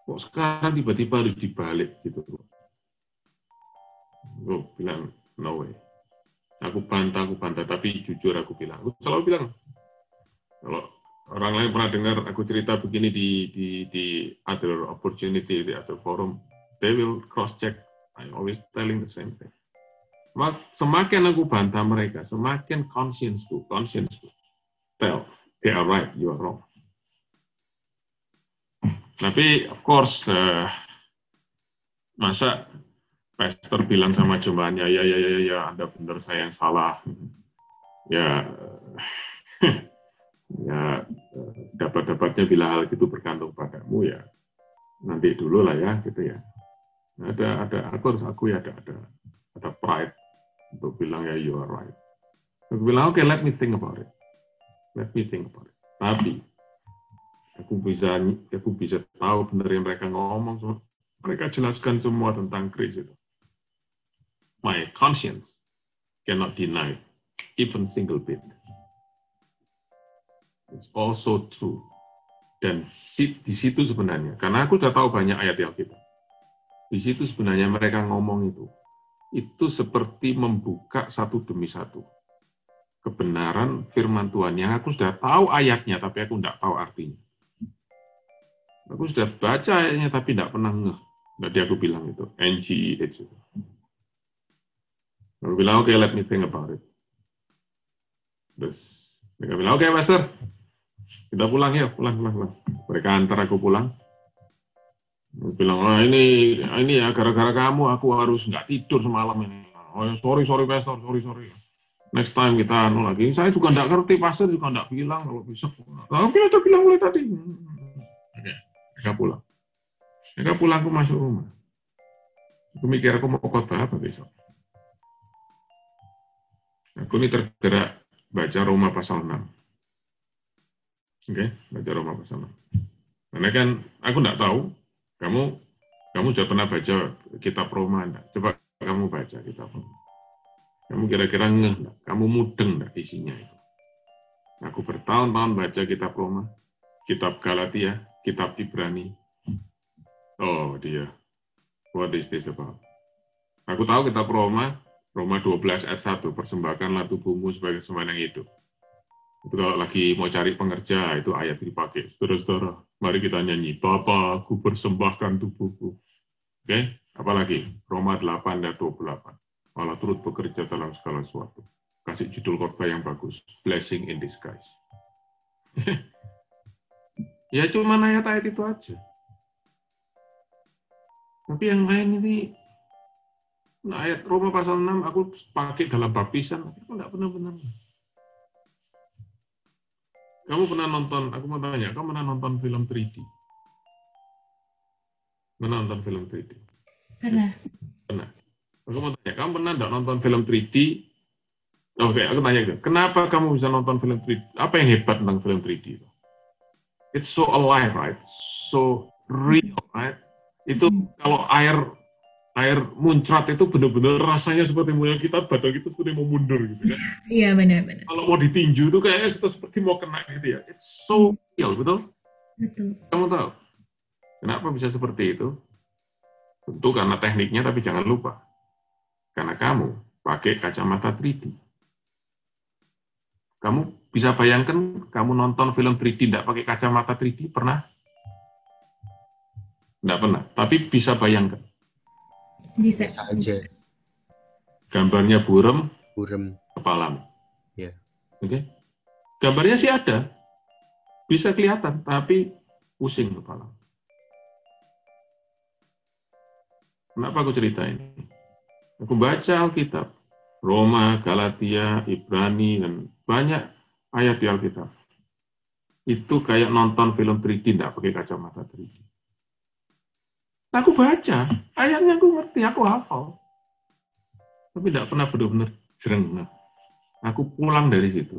Kok sekarang tiba-tiba harus dibalik gitu? Gue bilang, no way Aku bantah, aku bantah, tapi jujur aku bilang. Aku selalu bilang, kalau orang lain pernah dengar aku cerita begini di di di other opportunity, di other forum, they will cross check. I always telling the same thing. Semakin aku bantah mereka, semakin conscienceku, conscienceku tell they are right, you are wrong. Tapi of course, uh, masa pastor bilang sama jemaahnya, ya, ya, ya, ya, Anda benar, saya yang salah. Ya, ya dapat-dapatnya bila hal itu bergantung padamu ya, nanti dulu lah ya, gitu ya. Ada, ada, aku harus aku ya ada, ada, ada pride untuk bilang ya, you are right. Aku bilang, oke, okay, let me think about it. Let me think about it. Tapi, aku bisa aku bisa tahu benar yang mereka ngomong mereka jelaskan semua tentang Kris itu my conscience cannot deny even single bit. It's also true. Dan di situ sebenarnya, karena aku sudah tahu banyak ayat Alkitab, di situ sebenarnya mereka ngomong itu, itu seperti membuka satu demi satu kebenaran firman Tuhan yang aku sudah tahu ayatnya, tapi aku tidak tahu artinya. Aku sudah baca ayatnya, tapi tidak pernah ngeh. Tadi aku bilang itu, NGEH. Mereka bilang, oke, okay, let me think about it. Terus mereka bilang, oke, okay, Master, kita pulang ya, pulang, pulang, pulang. Mereka antar aku pulang. Bilang, ah, ini ini ya gara-gara kamu aku harus nggak tidur semalam ini. Oh, ya, sorry, sorry, Pastor, sorry, sorry. Next time kita anu lagi. Saya juga nggak ngerti, Pastor juga nggak bilang kalau bisa. Tapi ada bilang mulai tadi. Oke, mereka pulang. Mereka pulang, aku masuk rumah. Aku mikir aku mau khotbah apa besok. Aku ini tergerak baca Roma pasal 6. Oke, baca Roma pasal 6. Karena kan aku nggak tahu, kamu kamu sudah pernah baca kitab Roma enggak? Coba kamu baca kitab Roma. Kamu kira-kira ngeh enggak? Kamu mudeng enggak isinya itu? Aku bertahun-tahun baca kitab Roma, kitab Galatia, kitab Ibrani. Oh, dia. What is this about? Aku tahu kitab Roma, Roma 12 ayat 1, persembahkanlah tubuhmu sebagai sembahyang yang hidup. Itu kalau lagi mau cari pengerja, itu ayat dipakai. Saudara-saudara, mari kita nyanyi, Bapa, aku persembahkan tubuhku. Oke, apalagi? Roma 8 ayat 28. Malah turut bekerja dalam segala sesuatu. Kasih judul khotbah yang bagus, Blessing in Disguise. ya cuma ayat-ayat itu aja. Tapi yang lain ini Nah, ayat Roma pasal 6 aku pakai dalam baptisan, aku nggak pernah benar. Kamu pernah nonton, aku mau tanya, kamu pernah nonton film 3D? Pernah nonton film 3D? Pernah. Pernah. Aku mau tanya, kamu pernah nggak nonton film 3D? Oke, aku tanya gitu. Kenapa kamu bisa nonton film 3D? Apa yang hebat tentang film 3D? It's so alive, right? So real, right? Itu kalau air air muncrat itu benar-benar rasanya seperti mau kita badan kita seperti mau mundur gitu kan. Iya benar-benar. Kalau mau ditinju itu kayaknya kita seperti mau kena gitu ya. It's so real, betul? Betul. Kamu tahu kenapa bisa seperti itu? Tentu karena tekniknya, tapi jangan lupa karena kamu pakai kacamata 3D. Kamu bisa bayangkan kamu nonton film 3D tidak pakai kacamata 3D pernah? Tidak pernah, tapi bisa bayangkan Bisa. Biasa aja. gambarnya burem, Burem. kepala. Iya. Oke. Gambarnya sih ada. Bisa kelihatan, tapi pusing kepala. Kenapa aku cerita ini? Aku baca Alkitab. Roma, Galatia, Ibrani, dan banyak ayat di Alkitab. Itu kayak nonton film 3D, nggak pakai kacamata 3D. Aku baca, ayatnya aku ngerti, aku hafal. Tapi tidak pernah benar-benar jereng. Aku pulang dari situ.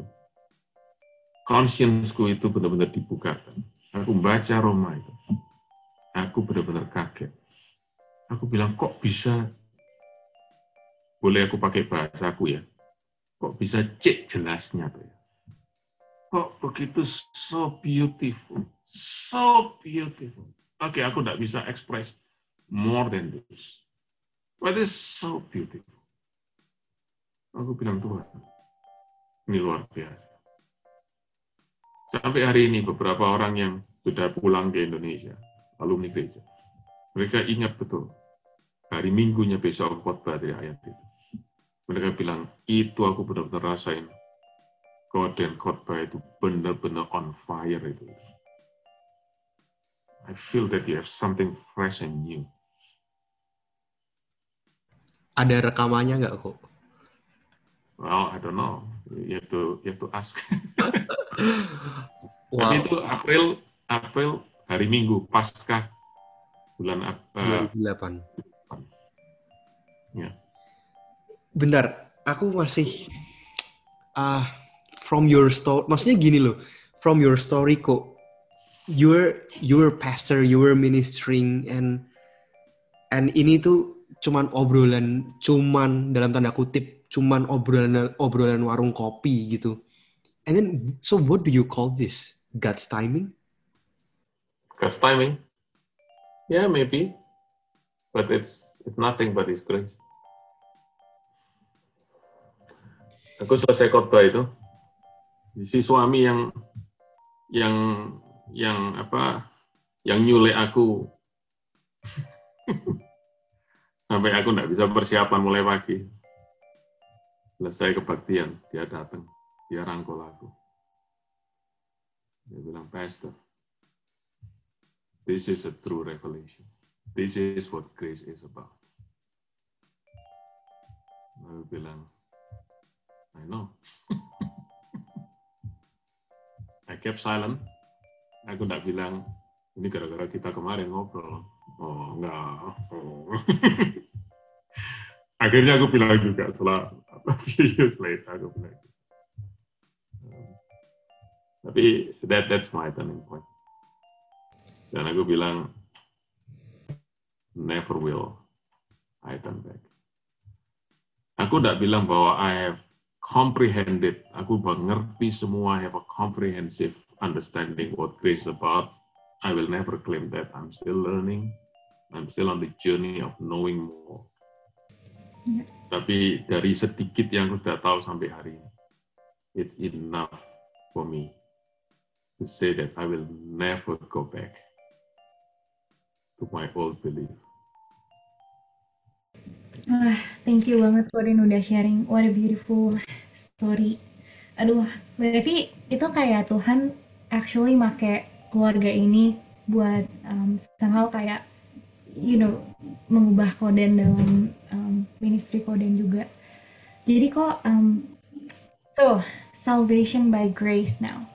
Conscience-ku itu benar-benar dibukakan. Aku baca Roma itu. Aku benar-benar kaget. Aku bilang, kok bisa, boleh aku pakai bahasa aku ya, kok bisa cek jelasnya tuh ya. Kok begitu so beautiful, so beautiful. Oke, aku tidak bisa express more than this. But it's so beautiful. Aku bilang Tuhan, ini luar biasa. Sampai hari ini beberapa orang yang sudah pulang ke Indonesia, alumni gereja, mereka ingat betul hari Minggunya besok khotbah dari ayat itu. Mereka bilang, itu aku benar-benar rasain God dan khotbah itu benar-benar on fire itu. I feel that you have something fresh and new. Ada rekamannya nggak kok? Well, I don't know. You have to, you have to ask. Tapi Wow. itu April, April hari Minggu, pasca bulan Ap- eh, 2008. Ya. Bentar, aku masih ah from your story, maksudnya gini loh, from your story kok, you're you're pastor, you're ministering and and ini tuh cuman obrolan, cuman dalam tanda kutip, cuman obrolan obrolan warung kopi gitu. And then, so what do you call this? God's timing? God's timing. Yeah, maybe. But it's it's nothing but His grace. Aku selesai khotbah itu, si suami yang yang yang apa yang nyulek aku sampai aku nggak bisa persiapan mulai pagi. Selesai kebaktian, dia datang, dia rangkul aku. Dia bilang, Pastor, this is a true revelation. this is what grace is about. Aku bilang, I know. I kept silent. Aku tidak bilang, ini gara-gara kita kemarin ngobrol. Oh, enggak. Oh. Akhirnya aku bilang juga setelah few years later, aku bilang. Um, tapi that that's my turning point. Dan aku bilang, never will I turn back. Aku tidak bilang bahwa I have comprehended, aku mengerti semua, I have a comprehensive understanding what grace is about. I will never claim that. I'm still learning. I'm still on the journey of knowing more. Yeah. Tapi dari sedikit yang aku sudah tahu sampai hari ini, it's enough for me to say that I will never go back to my old belief. Wah, thank you banget Korin udah sharing. What a beautiful story. Aduh, berarti itu kayak Tuhan actually make keluarga ini buat um, somehow kayak you know mengubah koden dalam um, ministry koden juga. Jadi kok um, so salvation by grace now.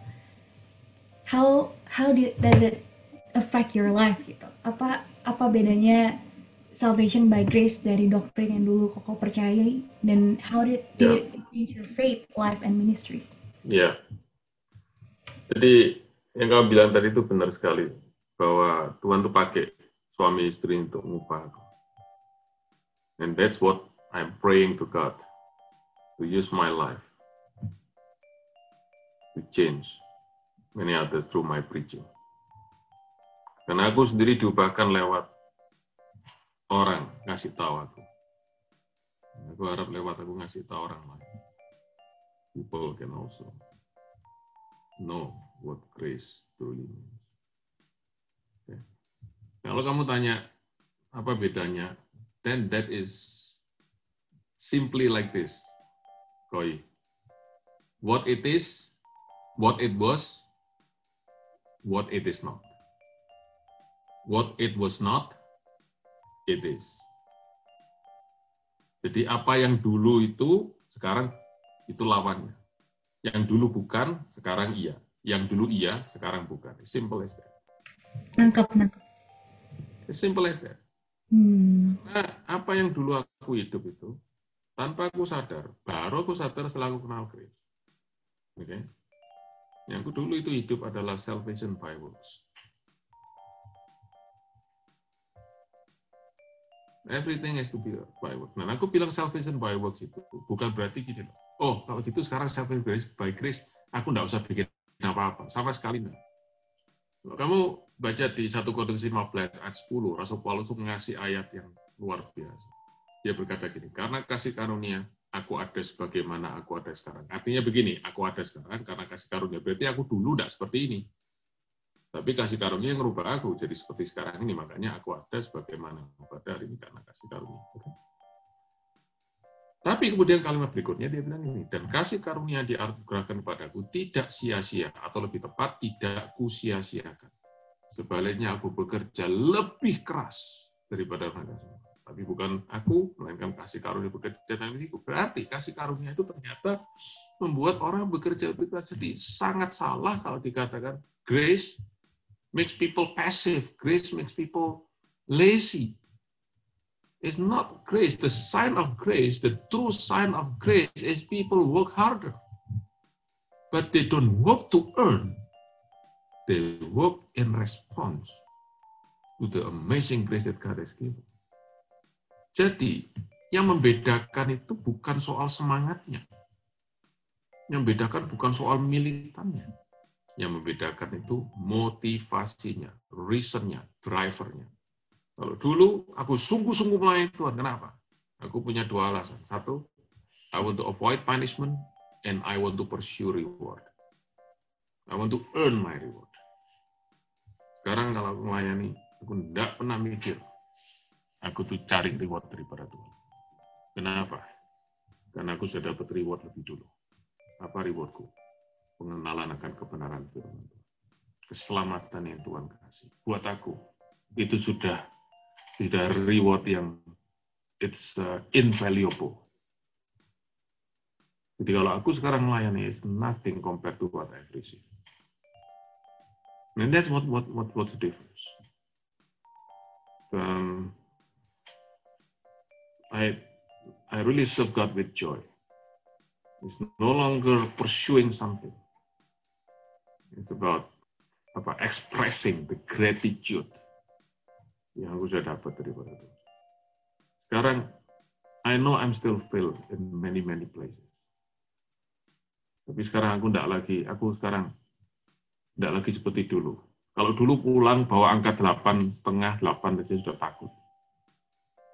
How how did, does it affect your life gitu? Apa apa bedanya salvation by grace dari doktrin yang dulu koko percayai dan how did, did yeah. it change your faith, life, and ministry? Ya, yeah. jadi yang kamu bilang tadi itu benar sekali bahwa Tuhan tuh pakai suami istri untuk mengubah aku. And that's what I'm praying to God to use my life to change many others through my preaching. Karena aku sendiri diubahkan lewat orang ngasih tahu aku. Aku harap lewat aku ngasih tahu orang lain. People can also know what grace truly means. Okay. Kalau kamu tanya apa bedanya, then that is simply like this, Koi. What it is, what it was, what it is not. What it was not, it is. Jadi apa yang dulu itu sekarang itu lawannya. Yang dulu bukan, sekarang iya. Yang dulu iya, sekarang bukan. Simple as that. Nangkap, nangkap. Simple as that. Hmm. Nah, apa yang dulu aku hidup itu, tanpa aku sadar, baru aku sadar setelah aku kenal Grace. Oke? Okay? Yang dulu itu hidup adalah salvation by works. Everything has to be by work. Nah, aku bilang salvation by works itu bukan berarti gini loh. Oh, kalau gitu sekarang salvation by grace, aku nggak usah bikin apa-apa. Sama sekali. Kalau kamu baca di 1 Korintus 15 ayat 10, Rasul Paulus mengasih ayat yang luar biasa. Dia berkata gini, karena kasih karunia, aku ada sebagaimana aku ada sekarang. Artinya begini, aku ada sekarang karena kasih karunia. Berarti aku dulu tidak seperti ini. Tapi kasih karunia yang merubah aku jadi seperti sekarang ini. Makanya aku ada sebagaimana pada hari ini karena kasih karunia. Tapi kemudian kalimat berikutnya dia bilang ini, dan kasih karunia dianugerahkan kepadaku tidak sia-sia, atau lebih tepat tidak kusia-siakan. Sebaliknya aku bekerja lebih keras daripada mereka semua. Tapi bukan aku, melainkan kasih karunia bekerja dalam diriku. Berarti kasih karunia itu ternyata membuat orang bekerja lebih keras. Jadi sangat salah kalau dikatakan grace makes people passive. Grace makes people lazy. It's not grace. The sign of grace, the true sign of grace is people work harder. But they don't work to earn. They work in response to the amazing grace that God has given. Jadi, yang membedakan itu bukan soal semangatnya. Yang membedakan bukan soal militannya yang membedakan itu motivasinya, reasonnya, drivernya. Kalau dulu aku sungguh-sungguh melayani Tuhan, kenapa? Aku punya dua alasan. Satu, I want to avoid punishment, and I want to pursue reward. I want to earn my reward. Sekarang kalau aku melayani, aku tidak pernah mikir, aku tuh cari reward daripada Tuhan. Kenapa? Karena aku sudah dapat reward lebih dulu. Apa rewardku? pengenalan akan kebenaran firman Keselamatan yang Tuhan kasih. Buat aku, itu sudah tidak reward yang it's uh, invaluable. Jadi kalau aku sekarang melayani is nothing compared to what I've received. And that's what what what what's the difference. Um, I I really serve God with joy. It's no longer pursuing something. It's about apa expressing the gratitude yang aku sudah dapat daripada Tuhan. Sekarang I know I'm still filled in many many places. Tapi sekarang aku tidak lagi, aku sekarang tidak lagi seperti dulu. Kalau dulu pulang bawa angka delapan setengah, delapan saja sudah takut.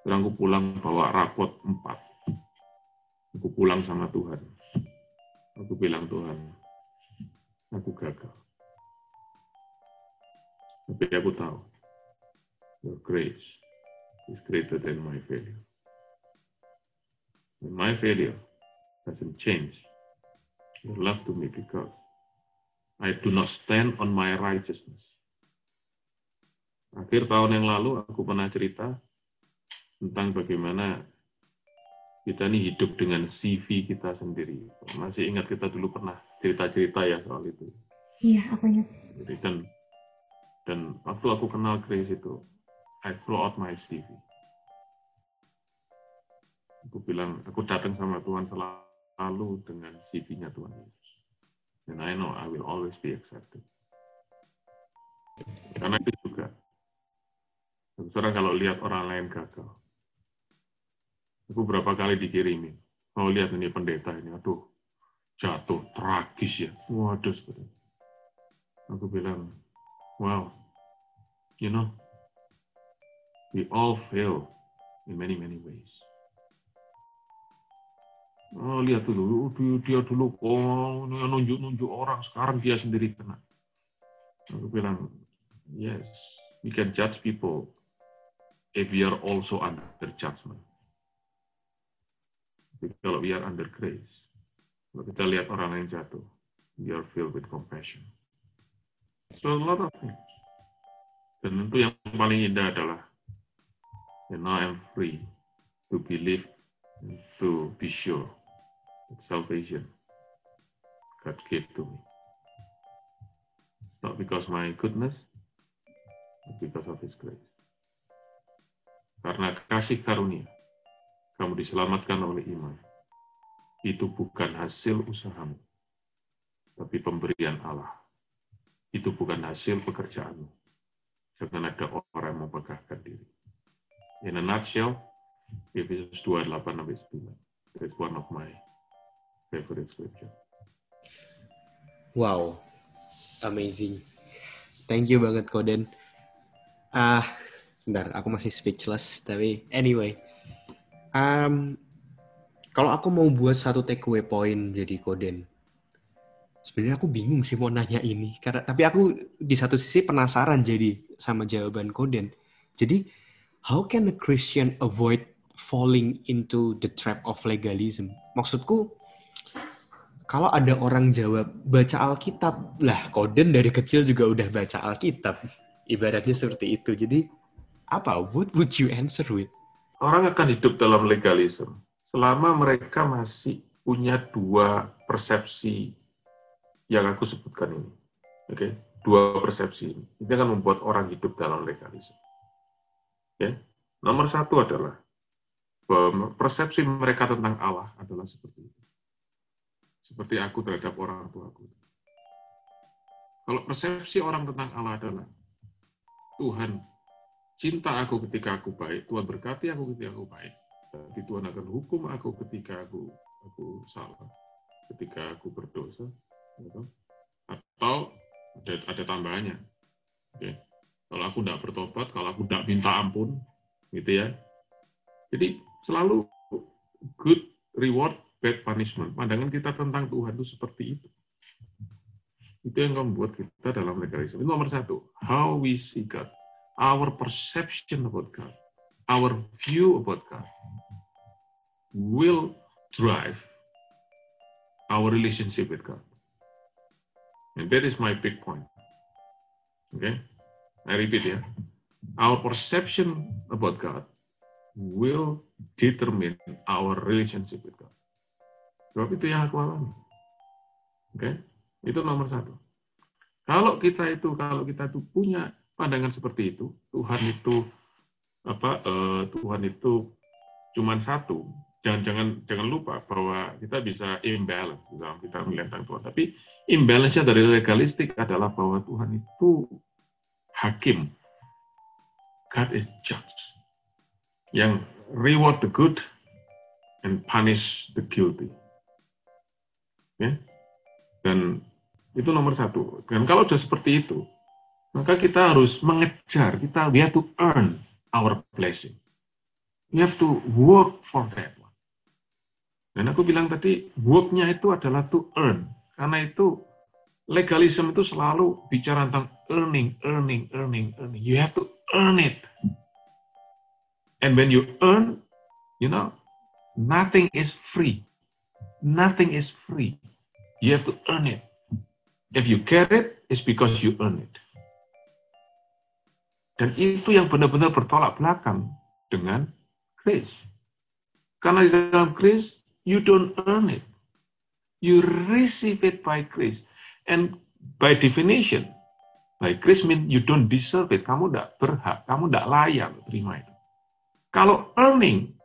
Sekarang aku pulang bawa rapot empat. Aku pulang sama Tuhan. Aku bilang Tuhan, aku gagal. Tapi aku tahu, your grace is greater than my failure. And my failure doesn't change your love to me because I do not stand on my righteousness. Akhir tahun yang lalu aku pernah cerita tentang bagaimana kita ini hidup dengan CV kita sendiri. Masih ingat kita dulu pernah cerita-cerita ya soal itu. Iya, aku ingat. Jadi dan dan waktu aku kenal Grace itu, I throw out my CV. Aku bilang, aku datang sama Tuhan selalu dengan CV-nya Tuhan Yesus. And I know I will always be accepted. Karena itu juga, saudara kalau lihat orang lain gagal, aku berapa kali dikirimi, mau lihat ini pendeta ini, aduh, jatuh, tragis ya, waduh seperti Aku bilang, wow, you know, we all fail in many, many ways. Oh, lihat dulu, dia, dulu oh, nunjuk-nunjuk orang, sekarang dia sendiri kena. Aku bilang, yes, we can judge people if we are also under judgment. Tapi kalau we are under grace, kalau kita lihat orang lain jatuh, we are filled with compassion. So a lot of things. Dan tentu yang paling indah adalah, and now I'm free to believe, to be sure salvation God gave to me. Not because my goodness, but because of His grace. Karena kasih karunia, kamu diselamatkan oleh iman. Itu bukan hasil usahamu, tapi pemberian Allah. Itu bukan hasil pekerjaanmu. Jangan ada orang yang memegahkan diri. In a nutshell, Efesus 2, 8 9. That's one of my favorite scripture. Wow, amazing. Thank you banget Koden. Ah, uh, bentar, aku masih speechless. Tapi anyway, um, kalau aku mau buat satu takeaway point jadi Koden, sebenarnya aku bingung sih mau nanya ini. Karena tapi aku di satu sisi penasaran jadi sama jawaban Koden. Jadi, how can a Christian avoid falling into the trap of legalism? Maksudku, kalau ada orang jawab baca Alkitab, lah Koden dari kecil juga udah baca Alkitab. Ibaratnya seperti itu. Jadi apa? What would you answer with? Orang akan hidup dalam legalisme selama mereka masih punya dua persepsi yang aku sebutkan ini. Oke, okay? dua persepsi ini. Ini akan membuat orang hidup dalam legalisme. Okay? nomor satu adalah persepsi mereka tentang Allah adalah seperti itu seperti aku terhadap orang tuaku. Kalau persepsi orang tentang Allah adalah Tuhan cinta aku ketika aku baik, Tuhan berkati aku ketika aku baik, tapi Tuhan akan hukum aku ketika aku aku salah, ketika aku berdosa, gitu. atau ada ada tambahannya. Oke. Kalau aku tidak bertobat, kalau aku tidak minta ampun, gitu ya. Jadi selalu good reward bad punishment. Pandangan kita tentang Tuhan itu seperti itu. Itu yang membuat kita dalam legalisme. Itu nomor satu. How we see God. Our perception about God. Our view about God will drive our relationship with God. And that is my big point. Okay? I repeat ya. our perception about God will determine our relationship with God. Sebab itu yang aku alami. Oke, okay? itu nomor satu. Kalau kita itu, kalau kita itu punya pandangan seperti itu, Tuhan itu apa? Uh, Tuhan itu cuma satu. Jangan jangan jangan lupa bahwa kita bisa imbalance dalam kita melihat Tuhan. Tapi imbalance-nya dari legalistik adalah bahwa Tuhan itu hakim. God is judge. Yang reward the good and punish the guilty. Ya. Dan itu nomor satu. Dan kalau sudah seperti itu, maka kita harus mengejar, kita we have to earn our blessing. We have to work for that one. Dan aku bilang tadi, work-nya itu adalah to earn. Karena itu legalisme itu selalu bicara tentang earning, earning, earning, earning. You have to earn it. And when you earn, you know, nothing is free. Nothing is free. You have to earn it. If you get it, it's because you earn it. Dan itu yang benar-benar bertolak belakang dengan grace. Karena di dalam grace, you don't earn it. You receive it by grace. And by definition, by grace mean you don't deserve it. Kamu tidak berhak, kamu tidak layak terima itu. Kalau earning,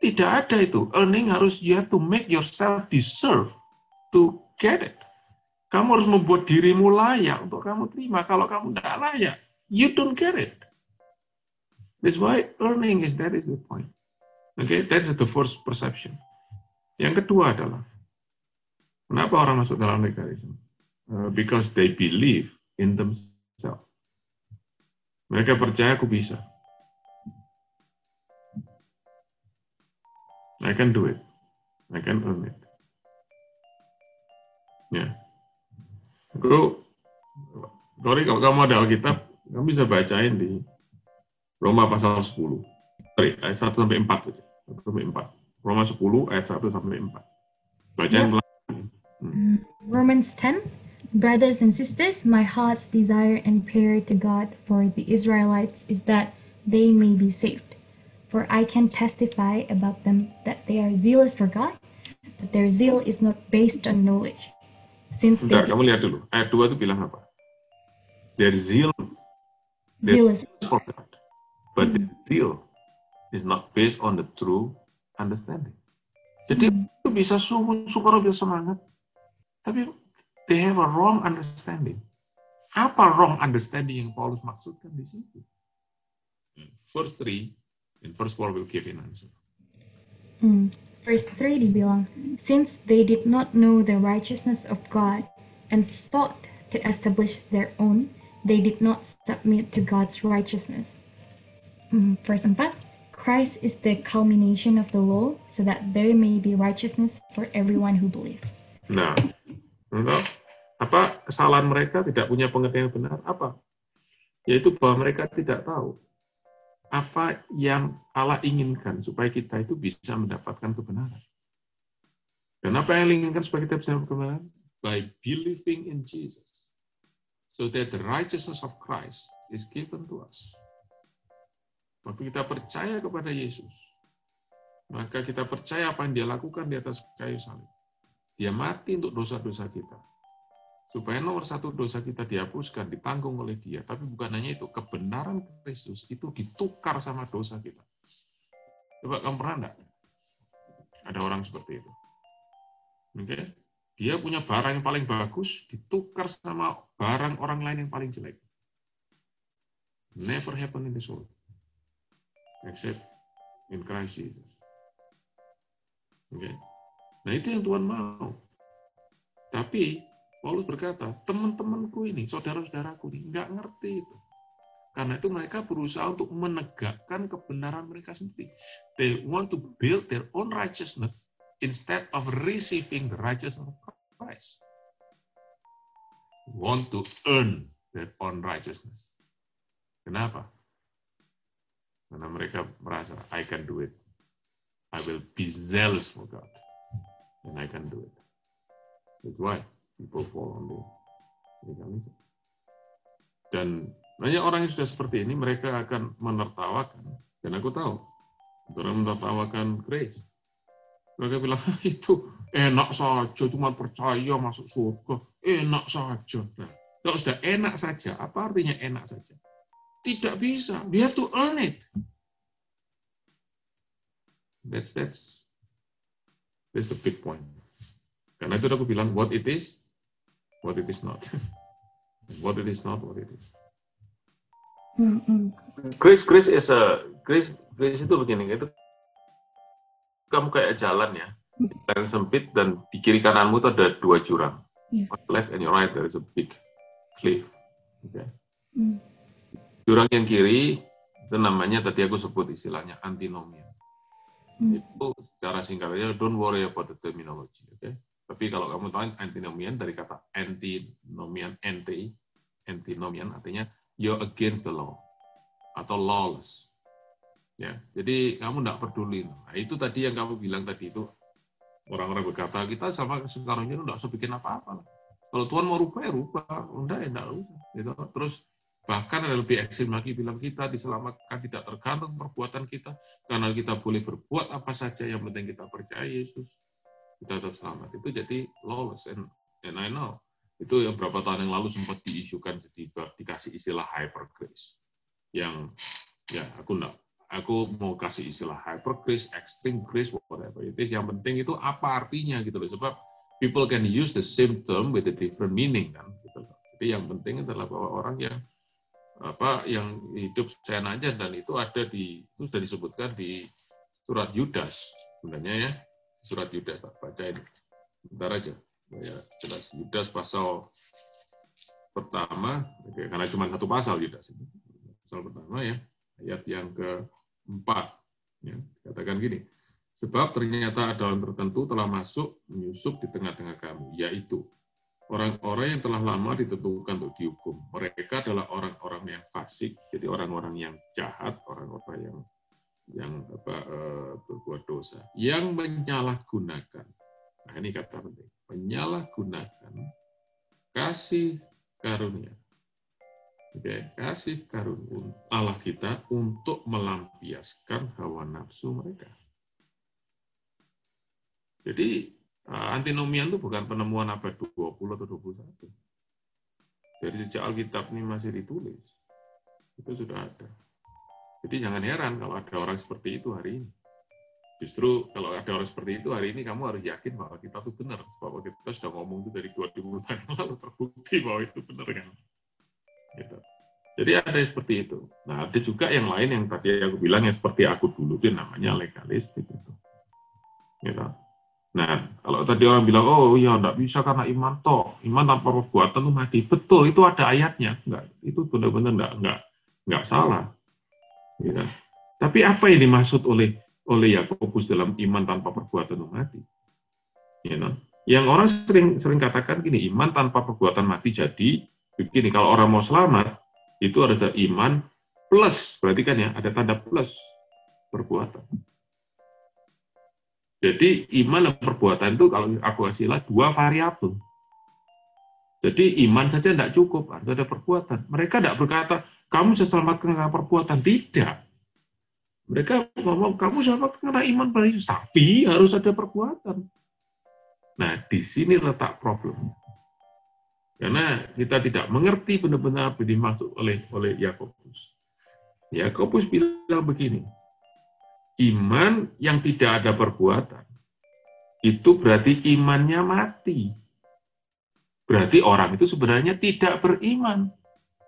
tidak ada itu. Earning harus you have to make yourself deserve to get it. Kamu harus membuat dirimu layak untuk kamu terima. Kalau kamu tidak layak, you don't get it. That's why earning is that is the point. Okay, that's the first perception. Yang kedua adalah kenapa orang masuk dalam legalism? Uh, because they believe in themselves. Mereka percaya aku bisa. I can do it. I can earn it. Ya. Aku, sorry kalau kamu ada Alkitab, kamu bisa bacain di Roma pasal 10. Sorry, ayat 1 sampai 4 saja. 1 sampai 4. Roma 10 ayat 1 sampai 4. Bacain yeah. Hmm. Romans 10 Brothers and sisters, my heart's desire and prayer to God for the Israelites is that they may be saved. For I can testify about them that they are zealous for God, but their zeal is not based on knowledge. Since Bentar, kamu lihat dulu. Ayat 2 itu bilang apa? Their zeal, their zealous for God, but mm. their zeal is not based on the true understanding. Jadi mm. bisa sungguh-sungguh semangat, tapi they have a wrong understanding. Apa wrong understanding yang Paulus maksudkan di situ? Verse 3, In verse 4 will give an answer. Hmm. Verse 3 dibilang, Since they did not know the righteousness of God and sought to establish their own, they did not submit to God's righteousness. Hmm. Verse 4, Christ is the culmination of the law so that there may be righteousness for everyone who believes. Nah, enggak. Apa kesalahan mereka tidak punya pengertian yang benar? Apa? Yaitu bahwa mereka tidak tahu apa yang Allah inginkan supaya kita itu bisa mendapatkan kebenaran. Dan apa yang inginkan supaya kita bisa kebenaran? By believing in Jesus. So that the righteousness of Christ is given to us. Waktu kita percaya kepada Yesus, maka kita percaya apa yang dia lakukan di atas kayu salib. Dia mati untuk dosa-dosa kita supaya nomor satu dosa kita dihapuskan, ditanggung oleh dia. Tapi bukan hanya itu, kebenaran Kristus itu ditukar sama dosa kita. Coba kamu pernah enggak? Ada orang seperti itu. Oke? Dia punya barang yang paling bagus, ditukar sama barang orang lain yang paling jelek. Never happen in this world. Except in Christ Jesus. Okay? Nah itu yang Tuhan mau. Tapi Paulus berkata, teman-temanku ini, saudara-saudaraku ini, nggak ngerti itu. Karena itu mereka berusaha untuk menegakkan kebenaran mereka sendiri. They want to build their own righteousness instead of receiving the righteousness of Christ. Want to earn their own righteousness. Kenapa? Karena mereka merasa, I can do it. I will be zealous for God. And I can do it. That's why people fall on the legalism. Dan Banyak orang yang sudah seperti ini, mereka akan menertawakan. Dan aku tahu, orang menertawakan grace. Mereka bilang, itu enak saja, cuma percaya masuk surga. Enak saja. Nah, kalau sudah enak saja, apa artinya enak saja? Tidak bisa. We have to earn it. That's that's that's the big point. Karena itu aku bilang what it is, what it is not. what it is not, what it is. Grace, grace is a grace, grace itu begini, itu kamu kayak jalan ya, jalan sempit dan di kiri kananmu itu ada dua jurang. Yeah. On left and your right there is a big cliff. Okay. Mm. Jurang yang kiri itu namanya tadi aku sebut istilahnya antinomian. Mm. Itu secara singkatnya don't worry about the terminology. Okay. Tapi kalau kamu tahu antinomian dari kata antinomian, anti, antinomian artinya you're against the law atau lawless. Ya, jadi kamu tidak peduli. Nah, itu tadi yang kamu bilang tadi itu orang-orang berkata kita sama sekarang ini tidak usah bikin apa-apa. Kalau Tuhan mau rubah ya rubah, enggak ya enggak usah. Gitu. Terus bahkan ada lebih ekstrim lagi bilang kita diselamatkan tidak tergantung perbuatan kita karena kita boleh berbuat apa saja yang penting kita percaya Yesus kita tetap selamat itu jadi lawless and, and I know itu yang berapa tahun yang lalu sempat diisukan jadi dikasih istilah hyper grace yang ya aku enggak aku mau kasih istilah hyper grace, extreme grace, whatever it is. Yang penting itu apa artinya gitu loh. Sebab people can use the same term with a different meaning kan. Gitu loh. Jadi yang penting adalah bahwa orang yang apa yang hidup saya aja dan itu ada di itu sudah disebutkan di surat Yudas sebenarnya ya surat Yudas tak baca ini bentar aja ya jelas. Yudas pasal pertama oke, karena cuma satu pasal Yudas pasal pertama ya ayat yang keempat ya. Katakan gini sebab ternyata ada orang tertentu telah masuk menyusup di tengah-tengah kamu yaitu orang-orang yang telah lama ditentukan untuk dihukum mereka adalah orang-orang yang fasik jadi orang-orang yang jahat orang-orang yang yang apa, uh, berbuat dosa, yang menyalahgunakan. Nah ini kata penting, menyalahgunakan kasih karunia. Oke, kasih karunia Allah kita untuk melampiaskan hawa nafsu mereka. Jadi antinomian itu bukan penemuan abad 20 atau 21. Jadi sejak Alkitab ini masih ditulis, itu sudah ada. Jadi jangan heran kalau ada orang seperti itu hari ini. Justru kalau ada orang seperti itu hari ini kamu harus yakin bahwa kita tuh benar, bahwa kita sudah ngomong itu dari 20 tahun lalu terbukti bahwa itu benar kan. Gitu. Jadi ada yang seperti itu. Nah ada juga yang lain yang tadi aku bilang yang seperti aku dulu itu namanya legalistik itu. Gitu. Nah kalau tadi orang bilang oh iya enggak bisa karena iman toh, iman tanpa perbuatan itu mati. Betul itu ada ayatnya, enggak itu benar-benar enggak enggak enggak salah Ya. Tapi apa yang dimaksud oleh oleh Yakobus dalam iman tanpa perbuatan mati? You know? Yang orang sering sering katakan gini, iman tanpa perbuatan mati jadi begini, kalau orang mau selamat itu ada iman plus, berarti kan ya ada tanda plus perbuatan. Jadi iman dan perbuatan itu kalau aku kasihlah dua variabel. Jadi iman saja tidak cukup, harus ada perbuatan. Mereka tidak berkata, kamu bisa selamatkan karena perbuatan. Tidak. Mereka ngomong, kamu selamatkan karena iman pada Yesus. Tapi harus ada perbuatan. Nah, di sini letak problemnya. Karena kita tidak mengerti benar-benar apa dimaksud oleh oleh Yakobus. Yakobus bilang begini, iman yang tidak ada perbuatan, itu berarti imannya mati. Berarti orang itu sebenarnya tidak beriman.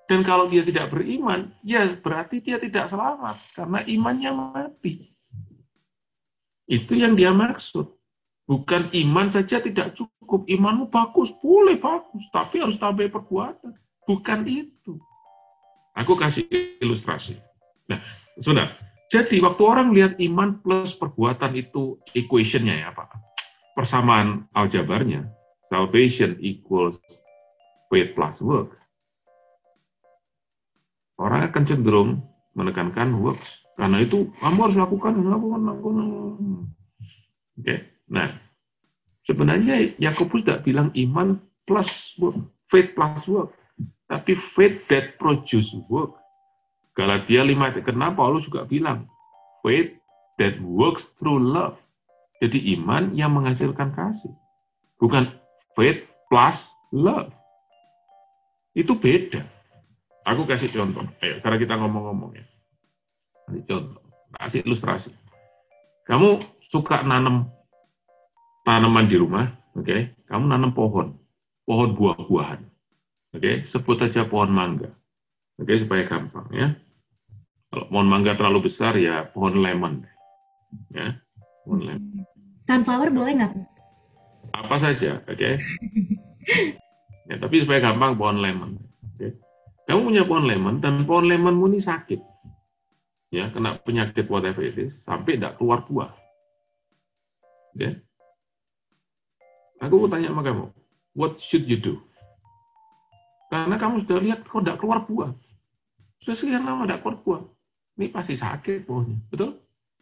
Dan kalau dia tidak beriman, ya berarti dia tidak selamat karena imannya mati. Itu yang dia maksud. Bukan iman saja tidak cukup. Imanmu bagus, boleh bagus, tapi harus tambah perbuatan. Bukan itu. Aku kasih ilustrasi. Nah, sudah. Jadi waktu orang lihat iman plus perbuatan itu equationnya ya Pak. Persamaan aljabarnya, salvation equals faith plus work orang akan cenderung menekankan works. Karena itu kamu harus lakukan, lakukan, lakukan. Oke, okay. nah sebenarnya Yakobus tidak bilang iman plus work, faith plus work, tapi faith that produce work. Galatia 5 kenapa Paulus juga bilang faith that works through love. Jadi iman yang menghasilkan kasih. Bukan faith plus love. Itu beda. Aku kasih contoh. Ayo, sekarang kita ngomong-ngomong ya. Kasih contoh. Kasih ilustrasi. Kamu suka nanam tanaman di rumah, oke? Okay? Kamu nanam pohon, pohon buah-buahan, oke? Okay? Sebut aja pohon mangga, oke? Okay? Supaya gampang ya. Kalau pohon mangga terlalu besar ya pohon lemon, ya, pohon lemon. Sunflower boleh nggak? Apa saja, oke? Okay? ya, tapi supaya gampang pohon lemon. Okay? Kamu punya pohon lemon dan pohon lemonmu ini sakit, ya kena penyakit whatever it is, sampai tidak keluar buah. Ya. Aku mau tanya sama kamu, what should you do? Karena kamu sudah lihat kok tidak keluar buah. Sekian lama tidak keluar buah. Ini pasti sakit pohonnya, betul?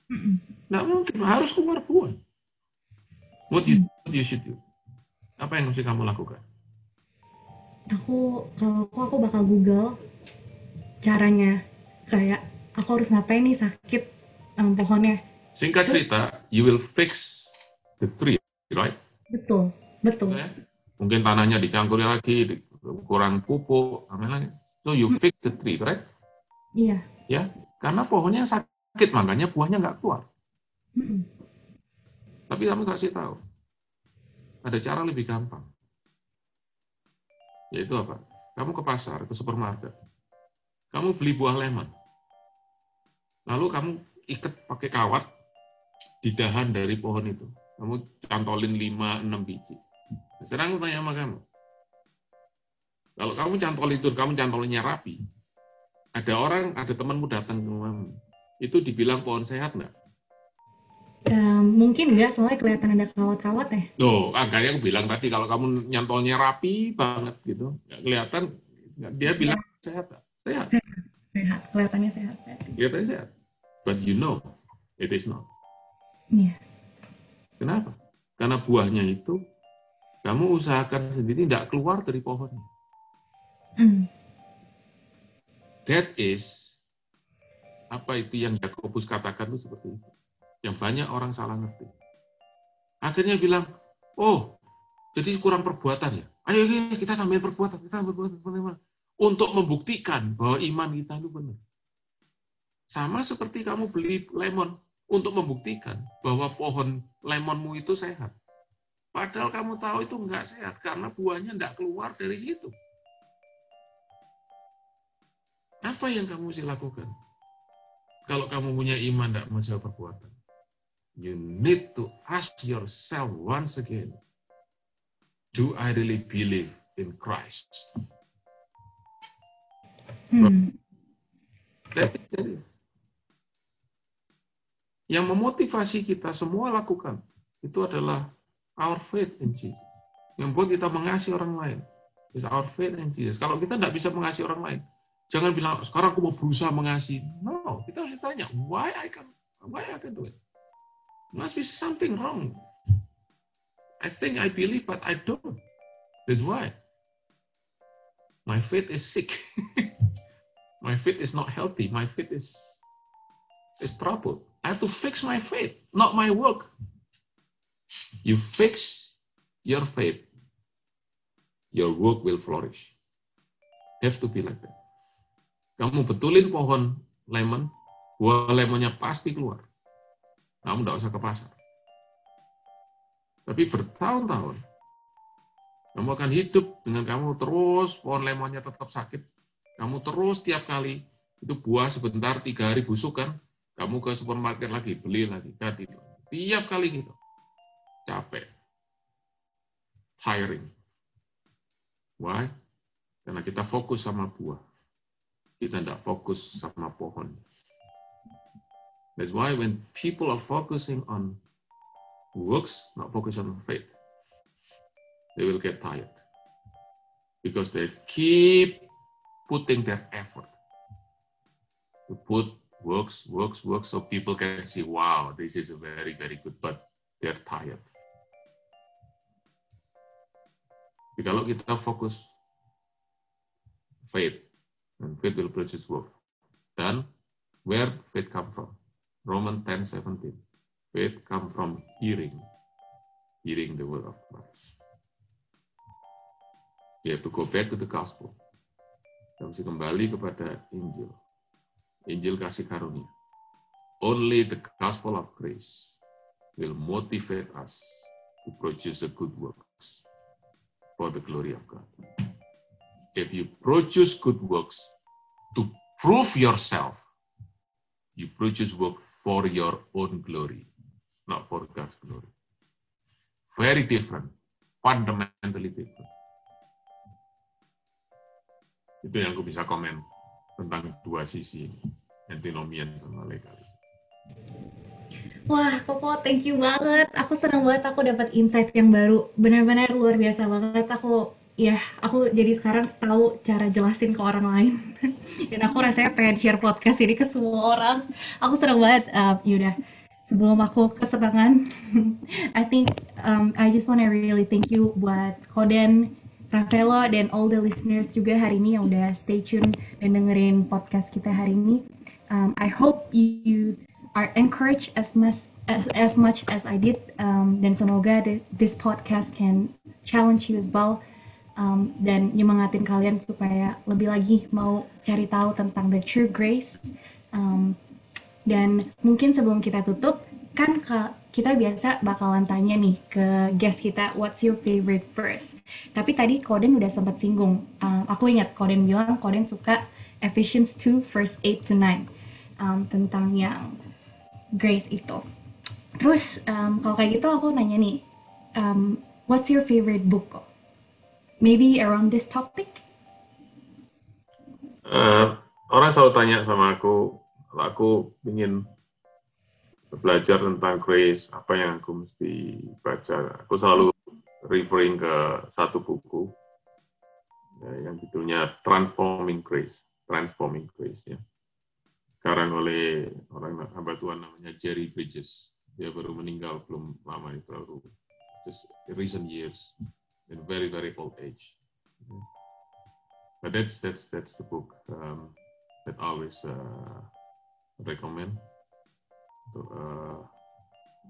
Tidak mungkin, harus keluar buah. What you, what you should do? Apa yang mesti kamu lakukan? Aku, kalau aku, aku bakal Google caranya. Kayak, aku harus ngapain nih sakit um, pohonnya. Singkat cerita, you will fix the tree, right? Betul, betul. Ya? Mungkin tanahnya dicampuri lagi, kurang pupuk, lagi. So you fix the tree, right? Iya. Ya, karena pohonnya sakit, makanya buahnya nggak keluar. Mm-mm. Tapi kamu kasih tahu, ada cara lebih gampang. Yaitu apa? Kamu ke pasar, ke supermarket, kamu beli buah lemon, lalu kamu ikat pakai kawat di dahan dari pohon itu. Kamu cantolin 5-6 biji. Sekarang aku tanya sama kamu. Kalau kamu cantol itu, kamu cantolinnya rapi, ada orang, ada temanmu datang ke rumahmu, itu dibilang pohon sehat nggak? Um, mungkin enggak, soalnya kelihatan ada kawat-kawat ya. Tuh, agaknya aku bilang tadi kalau kamu nyantolnya rapi banget gitu, nggak kelihatan, dia bilang sehat, sehat. Sehat, kelihatannya sehat. Kelihatannya sehat. But you know, it is not. Iya. Kenapa? Karena buahnya itu kamu usahakan sendiri tidak keluar dari pohonnya. Mm. That is apa itu yang Yakobus katakan itu seperti itu. Yang banyak orang salah ngerti. Akhirnya bilang, oh, jadi kurang perbuatan ya. Ayo kita tambahin perbuatan, kita tambahin perbuatan. Untuk membuktikan bahwa iman kita itu benar. Sama seperti kamu beli lemon untuk membuktikan bahwa pohon lemonmu itu sehat. Padahal kamu tahu itu enggak sehat karena buahnya enggak keluar dari situ. Apa yang kamu mesti lakukan? Kalau kamu punya iman tidak menjauh perbuatan. You need to ask yourself once again, do I really believe in Christ? Hmm. Yang memotivasi kita semua lakukan itu adalah our faith in Jesus. Yang buat kita mengasihi orang lain is our faith in Jesus. Kalau kita tidak bisa mengasihi orang lain, jangan bilang sekarang aku mau berusaha mengasihi. No, kita harus tanya why I can why I can do it. Must be something wrong. I think I believe, but I don't. That's why. My faith is sick. my faith is not healthy. My faith is is troubled. I have to fix my faith, not my work. You fix your faith, your work will flourish. Have to be like that. Kamu betulin pohon lemon, buah lemonnya pasti keluar. Kamu tidak usah ke pasar. Tapi bertahun-tahun, kamu akan hidup dengan kamu terus pohon lemonnya tetap sakit. Kamu terus tiap kali itu buah sebentar tiga hari busuk kan, kamu ke supermarket lagi, beli lagi, ganti. Tiap kali gitu. Capek. Tiring. Why? Karena kita fokus sama buah. Kita tidak fokus sama pohon. That's why when people are focusing on works, not focus on faith, they will get tired. Because they keep putting their effort to put works, works, works, so people can see, wow, this is very, very good, but they're tired. Jadi kalau kita fokus faith. And faith will produce work. Dan where faith come from? Romans 10, 17. Faith come from hearing. Hearing the word of Christ. You have to go back to the gospel. Kita mesti kembali kepada Injil. Injil kasih karunia. Only the gospel of grace will motivate us to produce the good works for the glory of God. If you produce good works to prove yourself, you produce work for your own glory, not for God's glory. Very different, fundamentally different. Itu yang aku bisa komen tentang dua sisi ini, antinomian sama legalis. Wah, Popo, thank you banget. Aku senang banget aku dapat insight yang baru. Benar-benar luar biasa banget. Aku ya, aku jadi sekarang tahu cara jelasin ke orang lain. Dan aku rasanya pengen share podcast ini ke semua orang. Aku senang banget. Uh, yaudah, sebelum aku kesenangan, I think um, I just wanna really thank you buat Koden, Rafaelo, dan all the listeners juga hari ini yang udah stay tune dan dengerin podcast kita hari ini. Um, I hope you are encouraged as much as, as much as I did um, dan semoga this podcast can challenge you as well um, dan nyemangatin kalian supaya lebih lagi mau cari tahu tentang the true grace um, dan mungkin sebelum kita tutup kan kita biasa bakalan tanya nih ke guest kita what's your favorite verse tapi tadi Koden udah sempat singgung um, aku ingat Koden bilang Koden suka Ephesians 2 verse 8 to 9 um, tentang yang Grace itu. Terus um, kalau kayak gitu aku nanya nih, um, what's your favorite book? Maybe around this topic? Uh, orang selalu tanya sama aku, kalau aku ingin belajar tentang grace, apa yang aku mesti baca. Aku selalu referring ke satu buku ya, yang judulnya Transforming Grace, Transforming Grace ya sekarang oleh orang hamba Tuhan namanya Jerry Bridges. Dia baru meninggal belum lama itu baru just recent years in very very old age. But that's that's that's the book um, that I always uh, recommend untuk uh,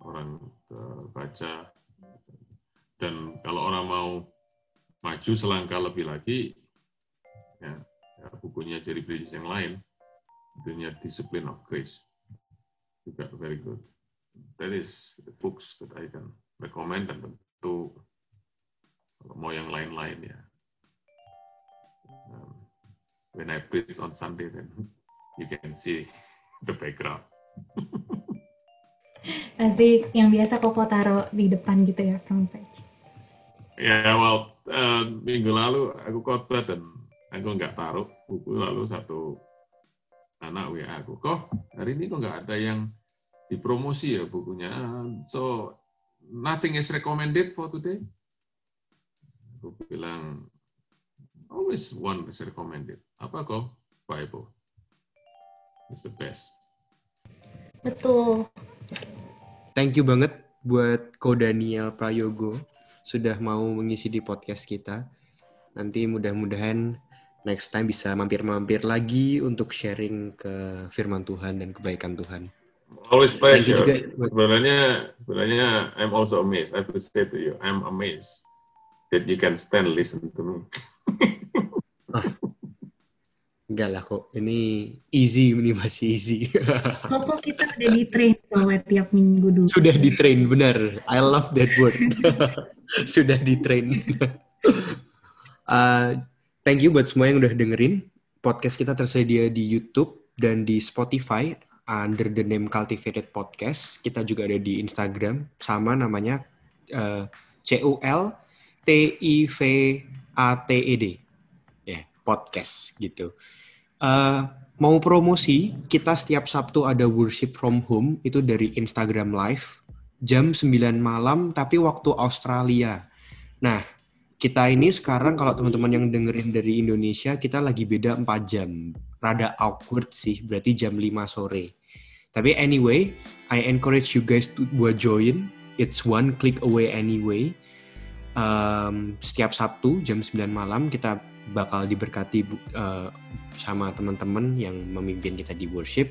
orang uh, baca dan kalau orang mau maju selangkah lebih lagi ya, ya bukunya Jerry Bridges yang lain dunia discipline of grace juga very good. That is the books that I can recommend dan tentu kalau mau yang lain-lain ya. Um, when I preach on Sunday then you can see the background. Nanti yang biasa Koko taruh di depan gitu ya front page. Ya, yeah, well, uh, minggu lalu aku khotbah dan aku nggak taruh buku lalu satu anak WA aku, kok hari ini kok nggak ada yang dipromosi ya bukunya. So, nothing is recommended for today. Aku bilang, always one is recommended. Apa kok? Bible. It's the best. Betul. Thank you banget buat Ko Daniel Prayogo sudah mau mengisi di podcast kita. Nanti mudah-mudahan next time bisa mampir-mampir lagi untuk sharing ke firman Tuhan dan kebaikan Tuhan. Always pleasure. Juga. Sebenarnya, sebenarnya I'm also amazed. I have to say to you, I'm amazed that you can stand listen to me. ah, enggak lah kok. Ini easy, ini masih easy. Kok kita udah di train soalnya tiap minggu dulu. Sudah di train, benar. I love that word. Sudah di train. uh, thank you buat semua yang udah dengerin. Podcast kita tersedia di YouTube dan di Spotify under the name Cultivated Podcast. Kita juga ada di Instagram sama namanya uh, C U L T I V A T E D. Ya, podcast gitu. Uh, mau promosi, kita setiap Sabtu ada worship from home itu dari Instagram Live jam 9 malam tapi waktu Australia. Nah, kita ini sekarang kalau teman-teman yang dengerin dari Indonesia, kita lagi beda 4 jam. Rada awkward sih, berarti jam 5 sore. Tapi anyway, I encourage you guys to buat join. It's one click away anyway. Um, setiap Sabtu jam 9 malam kita bakal diberkati uh, sama teman-teman yang memimpin kita di worship.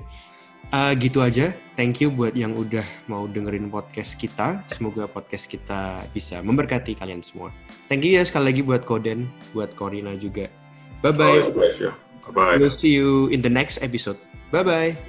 Uh, gitu aja. Thank you buat yang udah mau dengerin podcast kita. Semoga podcast kita bisa memberkati kalian semua. Thank you ya sekali lagi buat Koden, buat Corina juga. Bye bye. Oh, bye bye. We'll see you in the next episode. Bye bye.